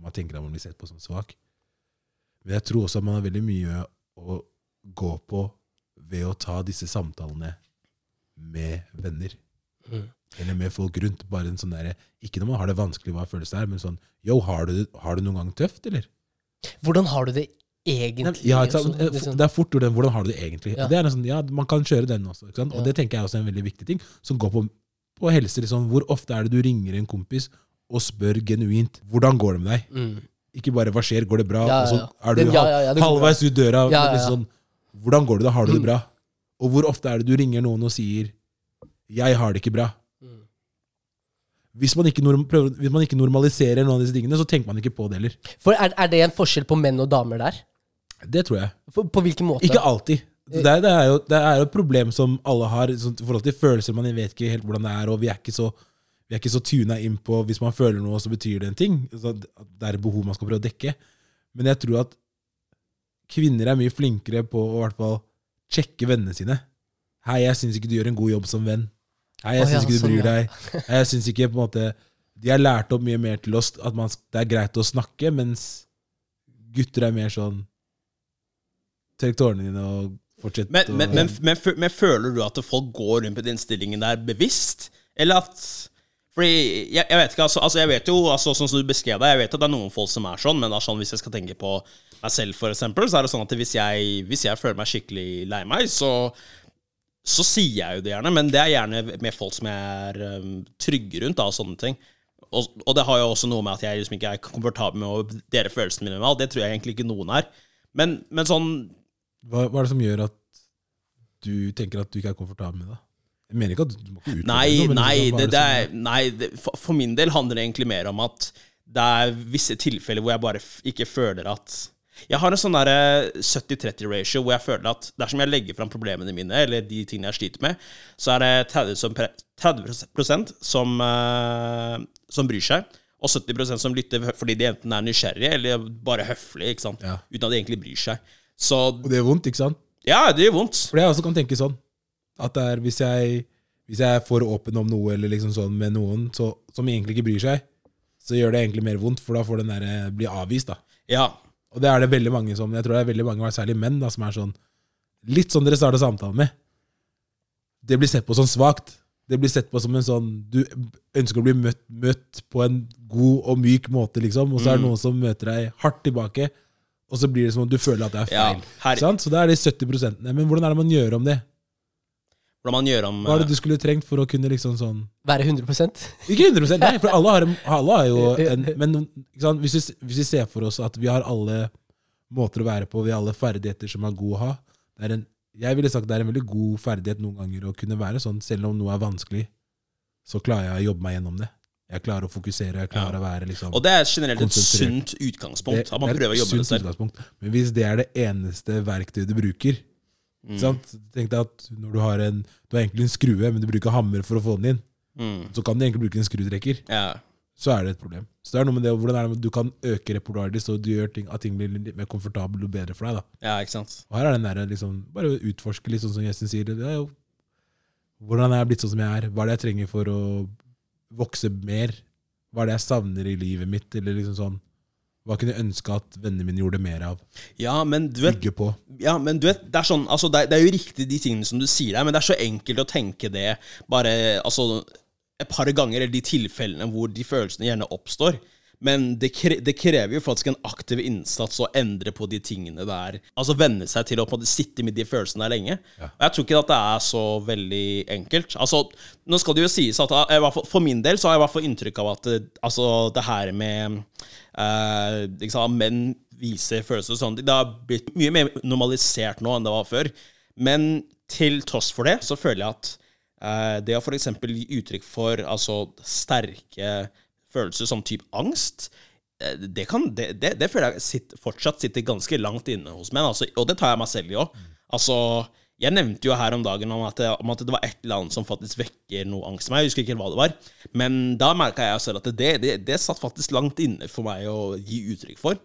C: Man tenker at man blir sett på som svak. Men jeg tror også at man har veldig mye å gå på ved å ta disse samtalene med venner.
B: Mm.
C: Eller med folk rundt. Bare en sånn der, Ikke når man har det vanskelig, hva følelsen er, men sånn Yo, har du, har du noen gang tøft, eller?
B: Hvordan har du det egentlig?
C: Ja, ikke sant?
B: Så, liksom,
C: Det er fort gjort den 'hvordan har du det egentlig'?
B: Ja.
C: Det er sånn, ja, Man kan kjøre den også. Ikke sant? Og det tenker jeg også er en veldig viktig ting, som går på, på helse. Liksom. Hvor ofte er det du ringer en kompis og spør genuint 'hvordan går det med deg'?
B: mm.
C: Ikke bare 'hva skjer', går det bra?
B: Ja, ja,
C: Og så er du
B: ja, ja, ja,
C: halvveis ut døra.
B: Ja, ja, ja.
C: Sånn, 'Hvordan går det da? Har du det
B: Mm.
C: bra?' Og hvor ofte er det du ringer noen og sier 'jeg har det ikke bra'?
B: Mm.
C: Hvis man, prøver, hvis man ikke normaliserer noen av disse tingene, så tenker man ikke på det heller.
B: For er, er det en forskjell på menn og damer der?
C: Det tror jeg.
B: For, på hvilken måte?
C: Ikke alltid. Det er, det, er jo, det er jo et problem som alle har sånn, i forhold til følelser. Man vet ikke helt hvordan det er, og vi er ikke så, vi er ikke så tuna inn på Hvis man føler noe, så betyr det en ting. Så det er et behov man skal prøve å dekke. Men jeg tror at kvinner er mye flinkere på å i hvert fall sjekke vennene sine. Hei, jeg syns ikke du gjør en god jobb som venn. Hei, jeg
B: Å, ja,
C: ikke du
B: sånn,
C: bryr deg. Hei, jeg synes ikke på en måte De har lært opp mye mer til oss at man, det er greit å snakke, mens gutter er mer sånn Trekk tårene dine og fortsett
A: Men, men, men, men, men føler du at folk går rundt på den stillingen der bevisst? Eller at Fordi jeg, jeg vet ikke, altså, altså jeg vet jo, altså, sånn som du beskrev det, jeg vet at det er noen folk som er sånn, men sånn, hvis jeg skal tenke på meg selv, for eksempel, så er det sånn at hvis jeg, hvis jeg føler meg skikkelig lei meg, så, så sier jeg jo det gjerne, men det er gjerne med folk som jeg er um, trygge rundt, da, og sånne ting. Og, og det har jo også noe med at jeg liksom ikke er komfortabel med å dele følelsene mine med alt. Det tror jeg egentlig ikke noen er. Men, men sånn
C: hva, hva er det som gjør at du tenker at du ikke er komfortabel med det? Jeg mener ikke at du må ikke utføre
A: Nei,
C: noe,
A: nei,
C: det,
A: det,
C: er
A: det
C: som-
A: er, nei det, for, for min del handler det egentlig mer om at det er visse tilfeller hvor jeg bare ikke føler at Jeg har en sånn derre 70-30-ratio hvor jeg føler at dersom jeg legger fram problemene mine, eller de tingene jeg sliter med, så er det 30, som pre- 30 som, eh, som bryr seg, og 70% som lytter fordi de enten er nysgjerrige eller bare høflige, ikke sant?
C: Ja.
A: uten at de egentlig bryr seg. Så
C: Og det gjør vondt, ikke sant?
A: ja, det gjør vondt.
C: For jeg også kan tenke sånn At det er hvis jeg Hvis jeg er for åpen om noe Eller liksom sånn med noen så, Som egentlig ikke bryr seg Så gjør det egentlig mer vondt For da får den der blir bli avvist da
A: Ja.
C: Og det er det veldig mange som Jeg tror det er veldig mange, særlig menn da Som er sånn Litt sånn dere starta samtalen med Det blir sett på som svagt Det blir sett på som en sånn Du ønsker å bli møtt, møtt på en god og myk måte, liksom, og så er det
A: Mm.
C: noen som møter deg hardt tilbake, og så blir det som om du føler at det er
A: Ja,
C: feil.
A: her,
C: Sant? Så da er det 70% Men hvordan er det man gjør om det?
A: hvordan man gjør om
C: Hva er det du skulle trengt for å kunne liksom sånn
B: Være 100%
C: Ikke 100% nei, for alle har, alle har jo en Men ikke sant? Hvis, vi, hvis vi ser for oss at vi har alle måter å være på, vi har alle ferdigheter som er gode å ha det er en, Jeg ville sagt det er en veldig god ferdighet noen ganger å kunne være sånn, selv om noe er vanskelig, så klarer jeg å jobbe meg gjennom det. Jeg klarer å fokusere, jeg klarer
A: Ja.
C: å være liksom
A: Og det er generelt et sunt utgangspunkt.
C: Det-
A: At man
C: er
A: prøver å jobbe med det.
C: Men hvis det er det eneste verktøyet du bruker
A: Mm.
C: sant? Tenk deg at når du har en Du har egentlig en skrue, men du bruker hammer for å få den inn.
A: Mm.
C: Så kan du egentlig bruke en skrutrekker.
A: Ja.
C: Så er det et problem. Så det er noe med det hvordan er det du kan øke repertoaret ditt, så du gjør ting, at ting blir litt mer komfortabelt og bedre for deg. da
A: ja, ikke sant.
C: Og her er den der, liksom, Bare utforske litt sånn som Jessen sier. Det er jo, hvordan er jeg blitt sånn som jeg er? Hva er det jeg trenger for å vokse mer? Hva er det jeg savner i livet mitt? Eller liksom sånn Hva kunne jeg ønske at vennene mine gjorde mer av?
A: Ja, men du vet,
C: Bygge på.
A: ja, men du vet det, er sånn, altså, det, er, det er jo riktig de tingene som du sier der, men det er så enkelt å tenke det bare altså, et par ganger, eller de tilfellene hvor de følelsene gjerne oppstår. Men det, kre, det krever jo faktisk en aktiv innsats å endre på de tingene der. Altså venne seg til å på en måte sitte med de følelsene der lenge. Og jeg tror ikke at det er så veldig enkelt. Altså, Nå skal det jo sies at jeg, for min del så har jeg i hvert fall inntrykk av at altså, det her med eh, liksom, menn viser følelser og sånn, det har blitt mye mer normalisert nå enn det var før. Men til tross for det så føler jeg at eh, det å f.eks. gi uttrykk for altså, sterke følelser som type angst, eh, det, kan, det, det, det føler jeg sitt, fortsatt sitter ganske langt inne hos menn. Altså, og det tar jeg meg selv i òg. Altså, jeg nevnte jo her om dagen om at, om at det var et eller annet som faktisk vekker noe angst i meg. Jeg husker ikke hva det var. Men da merka jeg selv at det, det, det satt faktisk langt inne for meg å gi uttrykk for.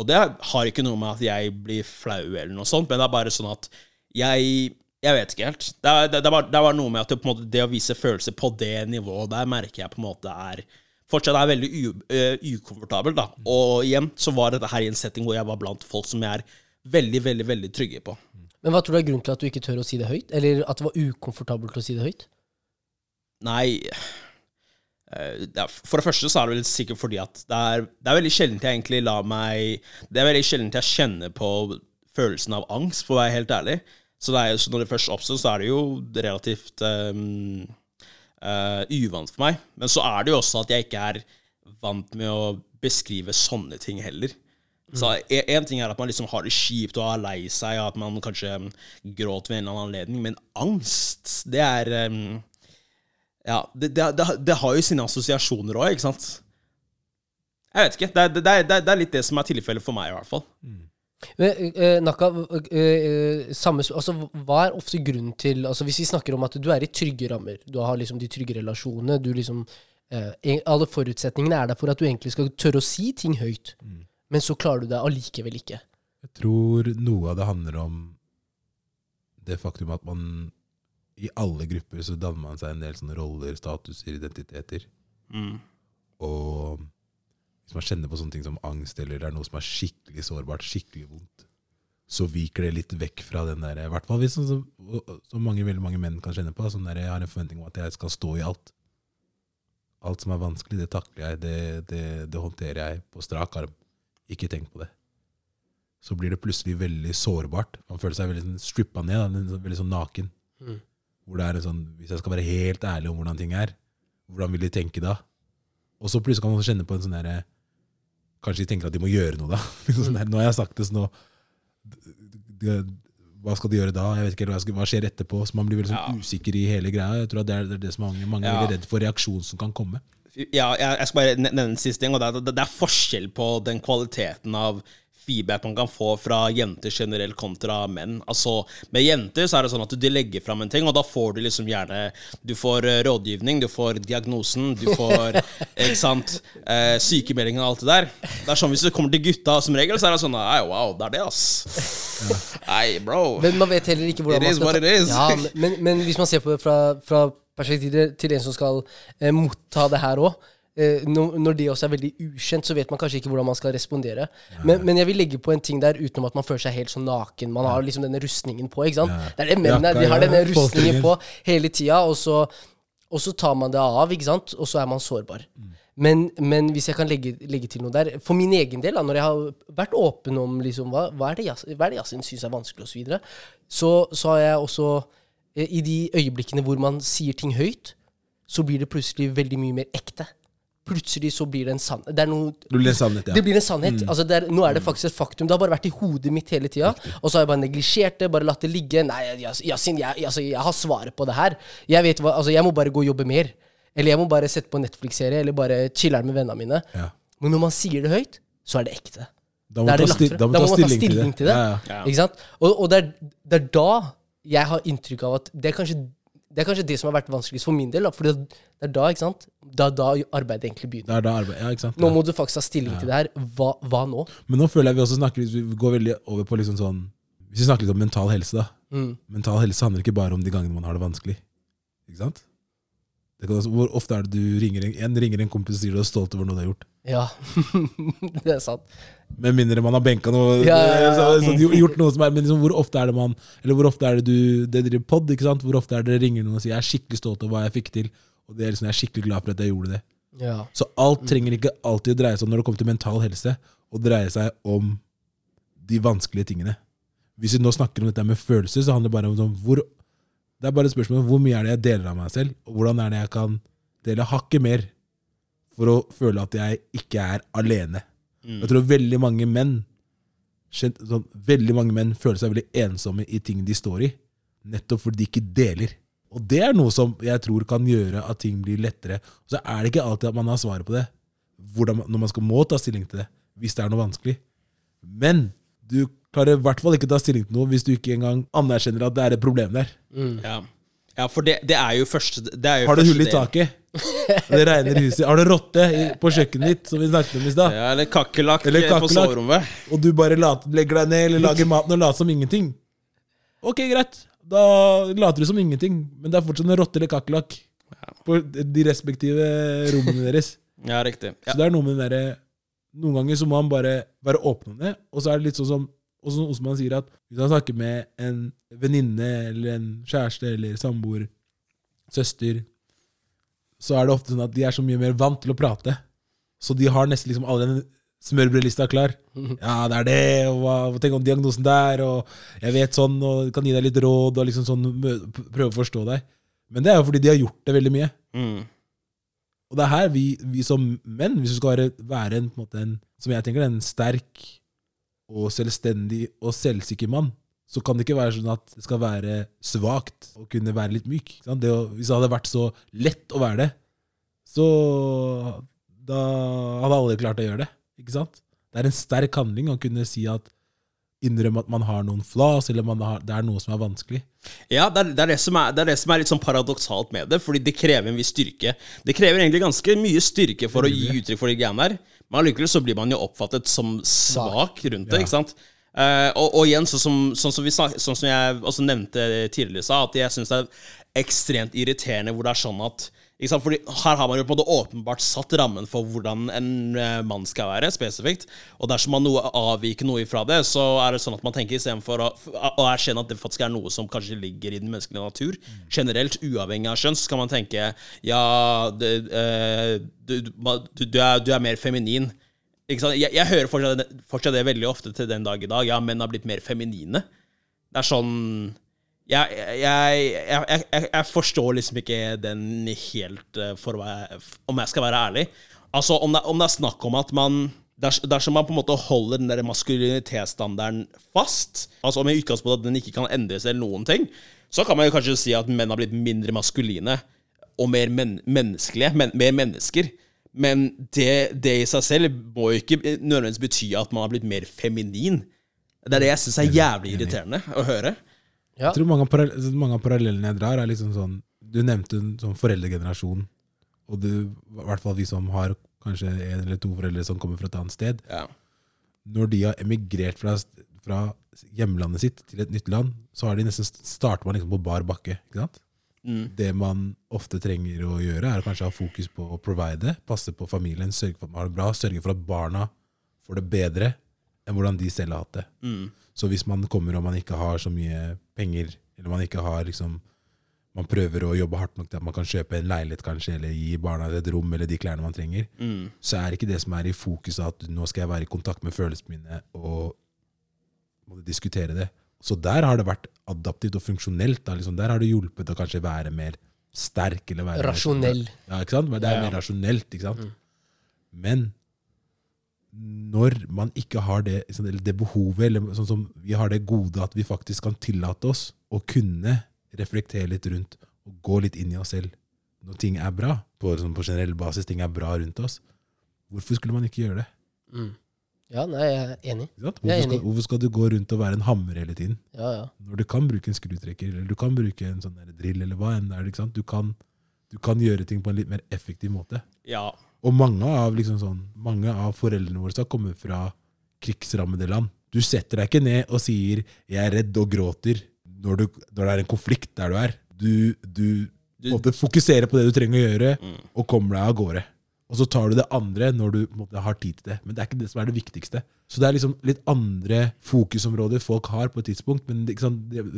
A: Og det har ikke noe med at jeg blir flau eller noe sånt, men det er bare sånn at jeg jeg vet ikke helt. Det er, det, det, var, det var noe med at det, måte, det å vise følelser på det nivået der merker jeg på en måte er fortsatt er veldig u, uh, ukomfortabel. da. Og igjen så var dette her i en setting hvor jeg var blant folk som jeg er veldig, veldig veldig trygge på.
B: Men hva tror du er grunnen til at du ikke tør å si det høyt? Eller at det var ukomfortabelt å si det høyt?
A: Nei eh, For det første så er det vel sikkert fordi at det er, det er veldig sjelden jeg egentlig lar meg Det er veldig sjelden jeg kjenner på følelsen av angst, for å være helt ærlig. Så, det er, så når det først oppstår, så er det jo relativt um, uh, uvant for meg. Men så er det jo også at jeg ikke er vant med å beskrive sånne ting heller. Så Én ting er at man liksom har det kjipt og er lei seg, og at man kanskje um, gråter ved en eller annen anledning, men angst, det er um, Ja, det, det, det, det har jo sine assosiasjoner òg, ikke sant? Jeg vet ikke. Det, er- det, det, det litt det som er tilfellet for meg, i hvert fall.
B: Eh, Naka, eh, eh, samme, altså, hva er ofte grunnen til altså, Hvis vi snakker om at du er i trygge rammer, du har liksom de trygge relasjonene du liksom, eh, Alle forutsetningene er der for at du egentlig skal tørre å si ting høyt, men så klarer du det allikevel ikke.
C: Jeg tror noe av det handler om det faktum at man i alle grupper så danner man seg en del sånne roller, statuser, identiteter.
A: Mm.
C: Og hvis man kjenner på sånne ting som angst, eller det er noe som er skikkelig sårbart, skikkelig vondt, så viker det litt vekk fra den der I hvert fall hvis sånn som, som mange, veldig mange menn kan kjenne på. Sånn der, jeg har en forventning om at jeg skal stå i alt. Alt som er vanskelig, det takler jeg, det, det, det håndterer jeg på strak arm. Ikke tenk på det. Så blir det plutselig veldig sårbart. Man føler seg veldig sånn strippa ned, veldig sånn naken.
B: Mm.
C: Hvor det er en sånn, Hvis jeg skal være helt ærlig om hvordan ting er, hvordan vil de tenke da? Og så plutselig kan man kjenne på en sånn derre Kanskje de tenker at de må gjøre noe, da. sånn der, nå har jeg sagt det, så nå Hva skal de gjøre da? Jeg vet ikke, skal, hva skjer etterpå? Så man blir veldig sånn
A: Ja.
C: usikker i hele greia. Jeg tror at det er det, er det som mange, mange er
A: Ja.
C: veldig redd for reaksjonen som kan komme.
A: Ja, jeg, jeg skal bare nevne en siste ting, og det er, det er forskjell på den kvaliteten av feedback man kan få fra jenter generelt kontra menn. Altså, Med jenter så er det sånn at du legger fram en ting, og da får du liksom gjerne Du får eh, rådgivning, du får diagnosen, du får ikke sant, eh, sykemelding og alt det der. Det er sånn Hvis du kommer til gutta, som regel, så er det sånn Nei, wow, det er det, ass. Nei, bro.
B: Men man vet heller ikke hvordan
A: It
B: man
A: is
B: skal
A: what it is.
B: Ja, men- men, hvis man ser på det fra, fra perspektivet til en som skal eh, motta det her òg, når, når det også er veldig ukjent, så vet man kanskje ikke hvordan man skal respondere. Men, men jeg vil legge på en ting der utenom at man føler seg helt sånn naken. Man har liksom denne rustningen på, ikke sant.
C: Ja.
B: Det er det mennene De har denne rustningen på hele tida, og så og så tar man det av, ikke sant? og så er man sårbar. Men, men hvis jeg kan legge, legge til noe der For min egen del, da, når jeg har vært åpen om liksom, hva, hva er det Yas- hva er det Yasin syns er vanskelig, osv., så, videre, så så har jeg også eh, I de øyeblikkene hvor man sier ting høyt, så blir det plutselig veldig mye mer ekte. Plutselig så blir det en sannhet. Det er noe
C: det, blir en sannhet, ja.
B: det blir en sannhet. Altså det er, nå er det faktisk et faktum. Det har bare vært i hodet mitt hele tida. Og så har jeg bare neglisjert det, bare latt det ligge. Nei, Yasin, jeg, altså, jeg har svaret på det her. Jeg vet hva, altså jeg må bare gå og jobbe mer. Eller jeg må bare sette på Netflix-serie, eller bare chiller'n med vennene mine.
C: Ja.
B: Men når man sier det høyt, så er det ekte.
C: Da må
B: Da det
C: ta, da må man ta stilling, til det. Ja, ja.
A: Ja.
B: Ikke sant? Og, og det, er, det er da jeg har inntrykk av at det er kanskje det, er kanskje det som har vært vanskeligst for min del. For det er da ikke sant? Da, da arbeidet egentlig begynner.
C: Er arbeid, ja, sant?
B: Nå må du faktisk ta stilling til det her. Hva, hva nå?
C: Men nå føler jeg vi også snakker Vi går veldig over på liksom sånn Hvis vi snakker litt om mental helse, da.
B: Mm.
C: Mental helse handler ikke bare om de gangene man har det vanskelig. Ikke sant? Det også, hvor ofte er det du ringer en, en, ringer en kompis og sier du er stolt over noe du har gjort?
B: Ja, det er sant.
C: Med mindre man har benka noe.
B: Ja, ja, ja.
C: Så, så, gjort noe som er, men liksom, hvor ofte er det man Eller hvor ofte er det du Det driver pod, ikke sant? Hvor ofte er det dere ringer noen og sier 'jeg er skikkelig stolt over hva jeg fikk til', og det er liksom, 'jeg er skikkelig glad for at jeg gjorde det'.
B: Ja.
C: Så alt trenger ikke alltid å dreie seg om når det kommer til mental helse, å dreie seg om de vanskelige tingene. Hvis vi nå snakker om dette med følelser, så handler det bare om sånn, hvor Det er bare et spørsmål om hvor mye er det jeg deler av meg selv, og hvordan er det jeg kan dele hakket mer for å føle at jeg ikke er alene. Jeg tror veldig mange menn sånn, Veldig mange menn føler seg veldig ensomme i ting de står i, nettopp fordi de ikke deler. Og det er noe som jeg tror kan gjøre at ting blir lettere. Og så er det ikke alltid at man har svaret på det, man- når man skal må ta stilling til det, hvis det er noe vanskelig. Men du klarer i hvert fall ikke ta stilling til noe hvis du ikke engang anerkjenner at det er et problem der.
A: Ja, ja for det, det er jo første det er jo
C: Har du hull i taket? Det regner i huset. Har du rotte på kjøkkenet ditt, som vi snakket om i stad?
A: Ja, eller kakerlakk på soverommet.
C: og du bare later, legger deg ned eller lager maten og later som ingenting. Ok, greit. Da later du som ingenting, men det er fortsatt en rotte eller kakerlakk på de respektive rommene deres.
A: Ja, riktig. Ja.
C: Så det er noe med den derre Noen ganger så må han bare være åpen om det, og så er det litt sånn som og som Osman sier, at hvis han snakker med en venninne eller en kjæreste eller samboer, søster, så er det ofte sånn at de er så mye mer vant til å prate. Så de har nesten liksom alle den smørbrødlista klar. Ja, det er det, og tenk om diagnosen der, og jeg vet sånn, og kan gi deg litt råd, og liksom sånn prøve å forstå deg. Men det er jo fordi de har gjort det veldig mye.
A: Mm.
C: Og det er her vi, vi som menn, hvis du skal være, være en, på en, måte en, som jeg tenker, en sterk og selvstendig og selvsikker mann, så kan det ikke være sånn at det skal være svakt å kunne være litt myk. Det å, hvis det hadde vært så lett å være det, så da hadde alle klart å gjøre det. Ikke sant? Det er en sterk handling å kunne si at innrømme at man har noen flas, eller man har, det er noe som er vanskelig.
A: Ja, det er, det, er det, som er, det er det som er litt sånn paradoksalt med det, fordi det krever en viss styrke. Det krever egentlig ganske mye styrke for å gi uttrykk for de greiene der, men allikevel så blir man jo oppfattet som svak rundt det, ikke sant? Eh, og, og igjen, så som, sånn, som snak, sånn som jeg også nevnte tidligere, sa, at jeg syns det er ekstremt irriterende hvor det er sånn at? Fordi Her har man jo på en måte åpenbart satt rammen for hvordan en eh, mann skal være, spesifikt. Og dersom man noe avviker noe ifra det, så er det sånn at man tenker istedenfor å, å erkjenne at det faktisk er noe som kanskje ligger i den menneskelige natur, generelt uavhengig av kjønn, så kan man tenke ja, det, eh, du, du, du, er, du er mer feminin. Jeg, jeg hører fortsatt, fortsatt det veldig ofte til den dag i dag. Ja, menn har blitt mer feminine. Det er sånn jeg, jeg, jeg, forstår liksom ikke den helt, eh, å være, om jeg skal være ærlig. Altså, om det, om det er snakk om at man Dersom man på en måte holder den der maskulinitetsstandarden fast, altså med utgangspunkt at den ikke kan endres eller noen ting, så kan man jo kanskje si at menn har blitt mindre maskuline og mer men menneskelige, men, mer mennesker. Men det, det i seg selv må jo ikke nødvendigvis bety at man har blitt mer feminin. Det er det jeg syns er jævlig irriterende å høre.
B: Ja.
C: Jeg tror mange av, parallell, mange av parallellene jeg drar, er liksom sånn Du nevnte en sånn foreldregenerasjon, og du, i hvert fall vi som har kanskje en eller to foreldre som kommer fra et annet sted.
A: Ja.
C: Når de har emigrert fra, fra hjemlandet sitt til et nytt land, så har de nesten starter man liksom på bar bakke. ikke sant?
A: Mm.
C: Det man ofte trenger å gjøre, er å kanskje ha fokus på å provide, passe på familien, sørge for at man har det bra, sørge for at barna får det bedre enn hvordan de selv har hatt det.
A: Mm.
C: Så hvis man kommer og man ikke har så mye penger, eller man ikke har liksom man prøver å jobbe hardt nok til at man kan kjøpe en leilighet kanskje, eller gi barna et rom eller de klærne man trenger, så er ikke det som er i fokus at nå skal jeg være i kontakt med følelsene mine og diskutere det. Så der har det vært adaptivt og funksjonelt. Da, liksom. Der har det hjulpet å kanskje være mer sterk. Eller være mer- ja, ikke sant? Men det er
A: Ja, ja.
C: mer rasjonelt. ikke sant? Men når man ikke har det, liksom, eller det behovet, eller sånn som vi har det gode at vi faktisk kan tillate oss å kunne reflektere litt rundt og gå litt inn i oss selv når ting er bra, på, sånn, på generell basis, ting er bra rundt oss, hvorfor skulle man ikke gjøre det?
B: Mm. Ja, nei, jeg er enig.
C: Sant?
B: Jeg er
C: Hvorfor, skal, hvorfor skal du gå rundt og være en hammer hele tiden?
B: Ja, ja.
C: Når du kan bruke en skrutrekker, eller du kan bruke en sånn drill, eller hva enn det er. Ikke sant? Du, kan, du kan gjøre ting på en litt mer effektiv måte.
A: Ja.
C: Og mange av, liksom sånn, mange av foreldrene våre har kommet fra krigsrammede land. Du setter deg ikke ned og sier 'jeg er redd' og gråter når, du, når det er en konflikt der du er. Du, du,
A: Du-
C: fokuserer på det du trenger å gjøre,
A: Mm.
C: og kommer deg av gårde. Og så tar du det andre når du måte, har tid til det. Men det er ikke det som er det viktigste. Så det er liksom litt andre fokusområder folk har på et tidspunkt. Men det,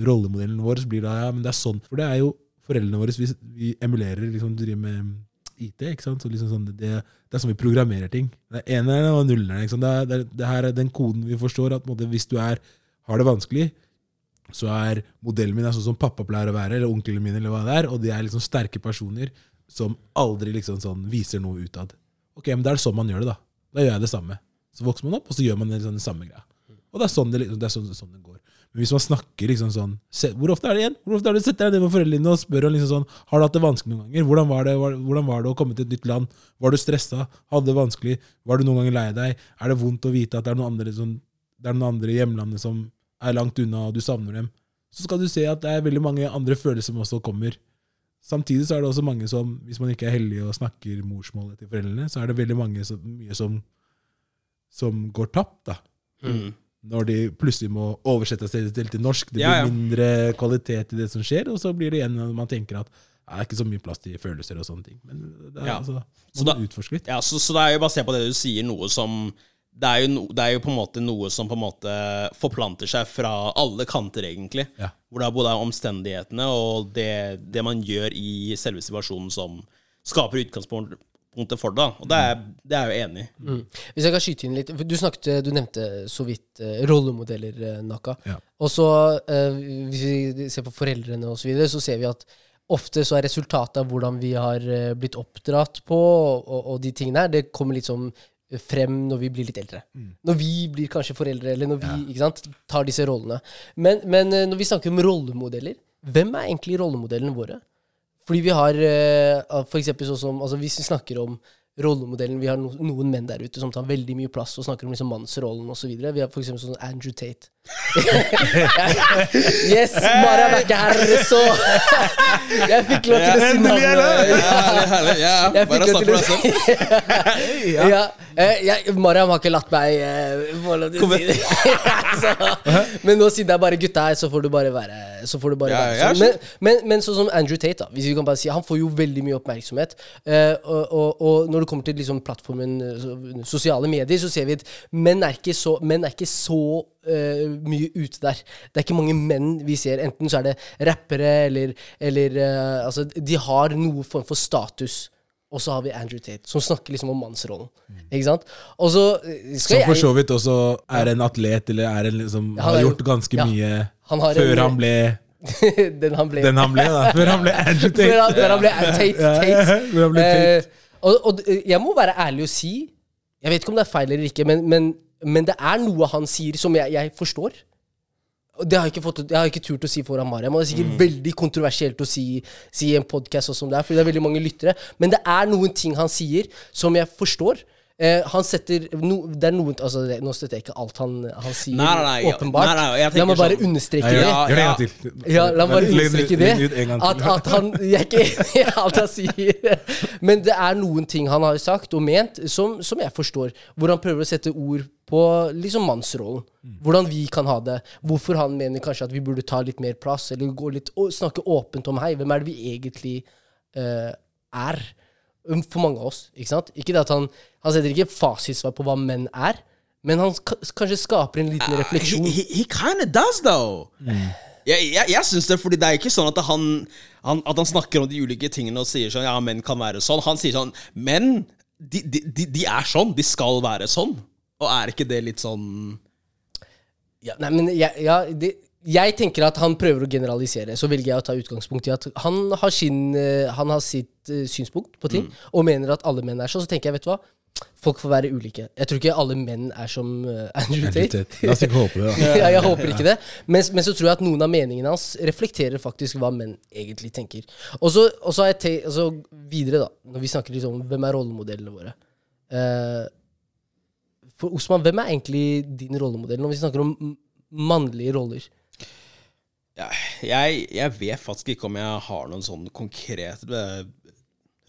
C: rollemodellen vår blir da ja, men det er sånn. For det er jo foreldrene våre vi, vi emulerer, liksom driver med IT. ikke sant? Så liksom sånn, det, det er sånn vi programmerer ting. Det er enerne og nullerne. Ikke sant? Det, er, det, er, her er den koden vi forstår. at måte, Hvis du er, har det vanskelig, så er modellen min er sånn som pappa pleier å være, eller onkelen min, eller hva det er, og de er liksom sterke personer som aldri liksom sånn viser noe utad. Ok, men da er det sånn man gjør det, da. Da gjør jeg det samme. Så vokser man opp, og så gjør man liksom den samme greia. Og det er sånn det, det, er sånn, sånn det går. Men hvis man snakker liksom sånn se, Hvor ofte er det igjen? Hvor ofte er det du setter deg ned med foreldrene og spør om liksom sånn, har du hatt det vanskelig noen ganger? Hvordan var det, hvordan var det å komme til et nytt land? Var du stressa? Hadde det vanskelig? Var du noen ganger lei deg? Er det vondt å vite at det er noen andre, som, det er noen andre i hjemlandet som er langt unna, og du savner dem? Så skal du se at det er veldig mange andre følelser som også kommer. Samtidig så er det også mange som, hvis man ikke er heldig og snakker morsmålet til foreldrene, så er det veldig mange som, mye som, som går tapt. da.
A: Mm.
C: Når de plutselig må oversette seg til, til norsk. Det blir
A: Ja, ja.
C: mindre kvalitet i det som skjer, og så blir det igjen at man tenker at det er ikke så mye plass til følelser og sånne ting. Men det er
A: Ja.
C: altså,
A: Så da-
C: utforske litt.
A: Ja, så, så det er jo basert på det du sier, noe som det er, jo no, det er jo på en måte noe som på en måte forplanter seg fra alle kanter, egentlig.
C: Ja.
A: Hvor det er både omstendighetene og det, det man gjør i selve situasjonen som skaper utgangspunktet for det. Og det er, det er jeg jo enig i.
B: Mm. Hvis jeg kan skyte inn litt Du snakket, du nevnte så vidt eh, rollemodeller, eh, Naka.
C: Ja.
B: Og så, eh, hvis vi ser på foreldrene og så videre, så ser vi at ofte så er resultatet av hvordan vi har blitt oppdratt på, og, og, og de tingene her, det kommer litt sånn frem når vi blir litt eldre. Når vi blir kanskje foreldre, eller når vi ikke sant, tar disse rollene. Men, men eh, når vi snakker om rollemodeller, hvem er egentlig rollemodellene våre? Fordi vi har eh, for eksempel sånn som altså Hvis vi snakker om rollemodellen Vi har no, noen menn der ute som tar veldig mye plass og snakker om liksom mannsrollen osv. Vi har for eksempel sånn Andrew Tate. yes! Mara er ikke her, så Jeg fikk lov til å si navnet.
C: det!
A: Herlig, herlig. Ja,
B: Jeg
A: bare
B: fikk
A: snakk
B: lov
A: for
B: til
A: deg
B: å
A: selv.
B: si ja. eh, jeg, Mariam har ikke latt meg eh, få lov til å si det. så, men nå siden det er bare gutta her, så får du bare være, så får du bare
A: Ja,
B: være sånn. Men, men, men sånn som Andrew Tate, da, hvis vi kan bare si, han får jo veldig mye oppmerksomhet. Uh, og, og, og når det kommer til liksom plattformen eh, sosiale medier, så ser vi at menn er ikke så, er ikke så uh, mye ute der. Det er ikke mange menn vi ser. Enten så er det rappere eller, eller uh, Altså, de har noe form for status. Og så har vi Andrew Tate, som snakker liksom om mannsrollen. Ikke sant? Og så skal jeg...
C: Som for så vidt også er en atlet, eller er en liksom, har
B: er
C: gjort ganske
B: ja.
C: mye
B: Han har
C: før
B: en-
C: han ble
B: Den han ble
C: den han ble, da. Før han ble Andrew Tate.
B: Før han, før han ble Tate. Tate. Og, og jeg må være ærlig og si Jeg vet ikke om det er feil eller ikke, men, men, men det er noe han sier som jeg, jeg forstår. Det har jeg ikke, fått, jeg har ikke turt å si foran Mariam. Og det er sikkert veldig kontroversielt å si, si i en podkast For det er, fordi det er veldig mange lyttere. Men det er noen ting han sier som jeg forstår. Eh, han setter no, Det er noen altså det, Nå støtter jeg ikke alt han, han sier,
A: Nei, nei, nei,
B: åpenbart.
A: nei, nei, jeg
B: La meg bare
A: sånn-
B: understreke det.
C: gjør, gjør det en
A: ja.
C: gang til.
B: Ja, la meg bare understreke
C: det
B: At, at han Jeg er ikke enig i alt han sier. Men det er noen ting han har sagt og ment som, som jeg forstår. Hvor han prøver å sette ord på liksom mannsrollen. Hvordan vi kan ha det. Hvorfor han mener kanskje at vi burde ta litt mer plass, eller gå litt, og snakke åpent om hei, hvem er det vi egentlig uh, er? Um, For mange av oss. ikke sant? Ikke det at Han han setter ikke fasitsvar på hva menn er, men han ka- kanskje skaper en liten refleksjon.
A: He, he, he kind does, though. Jeg, jeg, jeg syns det, fordi det er ikke sånn at han, han, at han snakker om de ulike tingene og sier sånn Ja, menn kan være sånn. Han sier sånn Menn, de, de, de, de er sånn. De skal være sånn. Og er ikke det litt sånn
B: Ja, nei, men jeg, ja, det, jeg tenker at han prøver å generalisere. Så velger jeg å ta utgangspunkt i at han har, sin, eh, han har sitt eh, synspunkt på ting, og mener at alle menn er sånn. Så tenker jeg, vet du hva, folk får være ulike. Jeg tror ikke alle menn er som eh, Andrew. Tate.
C: La oss ikke håpe det, da.
B: ja, jeg håper ikke det. Men, men så tror jeg at noen av meningene hans reflekterer faktisk hva menn egentlig tenker. Og så har jeg te, altså, videre, da, når vi snakker litt om hvem er rollemodellene våre. Uh, for Osman, hvem er egentlig din rollemodell når vi snakker om mannlige roller?
A: Ja, jeg, jeg vet faktisk ikke om jeg har noen sånn konkret eh,